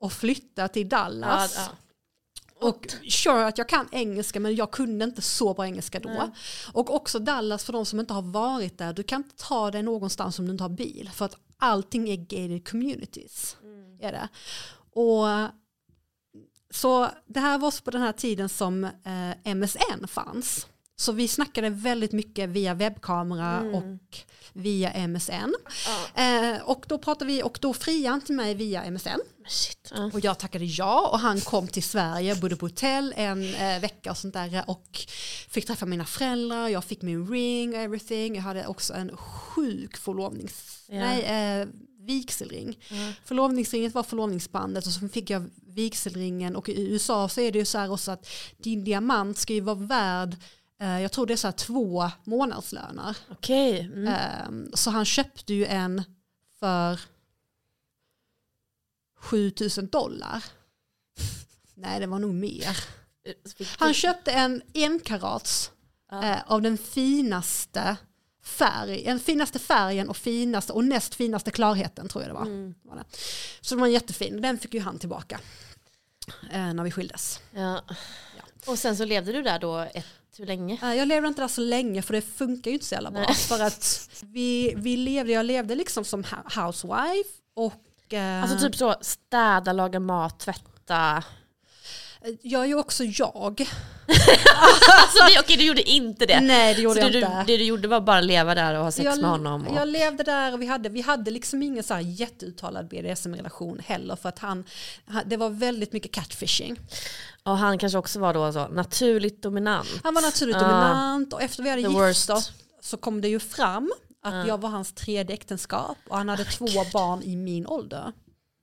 och flyttade till Ja, Dallas. ja. Och sure att jag kan engelska men jag kunde inte så bra engelska då. Nej. Och också Dallas för de som inte har varit där, du kan inte ta dig någonstans om du inte har bil. För att allting är gated communities. Mm. Är det. Och så det här var på den här tiden som eh, MSN fanns. Så vi snackade väldigt mycket via webbkamera Mm. och via MSN. Ja. Eh, och då pratade vi och då friade han till mig via MSN. Ja. Och jag tackade ja och han kom till Sverige, bodde på hotell en eh, vecka och sånt där och fick träffa mina föräldrar, jag fick min ring och everything. Jag hade också en sjuk förlovnings... Ja. Nej, eh, vigselring. Ja. Förlovningsringen var förlovningsbandet och så fick jag vigselringen och i USA så är det ju så här också att din diamant ska ju vara värd eh, jag tror det är så här två månadslöner. Okej. Mm. Ehm, Så han köpte ju en för 7000 dollar. *laughs* Nej, det var nog mer. Han köpte en enkarats Ja. eh, av den finaste färg, den finaste färgen och finaste och näst finaste klarheten tror jag det var. Mm. Så den var jättefin. Den fick ju han tillbaka eh, när vi skildes. Ja. Och sen så levde du där då ett, hur länge? Jag levde inte där så länge för det funkar ju inte så jävla bra. Nej. För att vi, vi levde, jag levde liksom som housewife och eh, Alltså typ så städa, laga mat, tvätta. jag är ju också jag. *laughs* alltså okej, du gjorde inte det. Nej det gjorde Så jag det, inte. du, det du gjorde var bara leva där och ha sex jag, med honom? Och, jag levde där och vi hade, vi hade liksom ingen så här jätteuttalad BDSM-relation heller för att han, det var väldigt mycket catfishing. Och han kanske också var då så naturligt dominant. Han var naturligt Ah. dominant och efter vi hade gift worst. oss så kom det ju fram att jag var hans tredje äktenskap och han hade två barn i min ålder.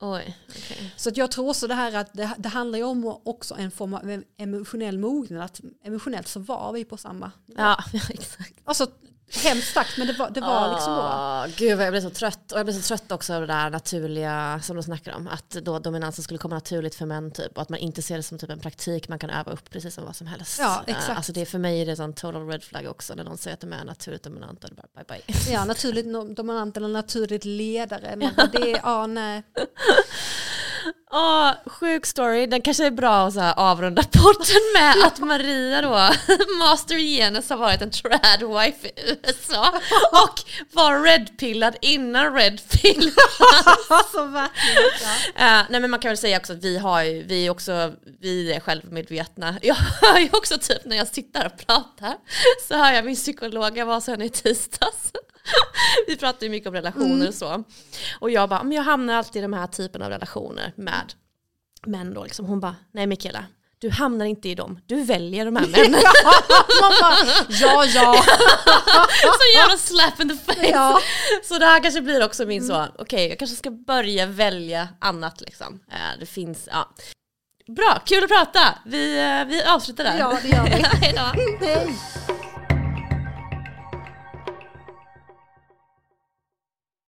Oj, okej. Så att jag tror också det här att det, det handlar ju om också en form av emotionell mognad. Att emotionellt så var vi på samma. Ja, *laughs* exakt. Alltså hemskt sagt men det var, det var liksom då. Åh, Gud vad jag blev så trött. Och jag blev så trött också av det där naturliga som de snackar om. Att då dominansen skulle komma naturligt för män typ. Och att man inte ser det som typ en praktik man kan öva upp precis som vad som helst. Ja, Eh, exakt. Alltså det är för mig är det en total red flag också. När någon säger att de är naturligt dominanta. Bara bye bye. Ja, naturligt dominant eller naturligt ledare. Men det är, ja nej. *laughs* Åh, sjuk story. Den kanske är bra att så här avrunda *laughs* podden med att Maria då, *laughs* master genus har varit en trad wife i USA *laughs* och var redpillad innan redpill. Alltså verkligen. Ja. Eh, nej men man kan väl säga också att vi har ju, vi är också, vi är självmedvetna. Jag hör ju också typ när jag sitter och pratar så hör jag min psykolog, jag var så henne i tisdags. *laughs* Vi pratar ju mycket om relationer och så. Och jag bara, men jag hamnar alltid i de här typen av relationer med män då liksom. Hon bara, nej Mikaela, du hamnar inte i dem, du väljer de här männen. *laughs* Bara, ja ja. *laughs* så jävla slap in the face. ja. Så det här kanske blir också min så, okej jag kanske ska börja välja annat liksom. Eh, det finns, ja. Bra, kul att prata. Vi, eh, vi avslutar där. Ja, det gör vi. Nej.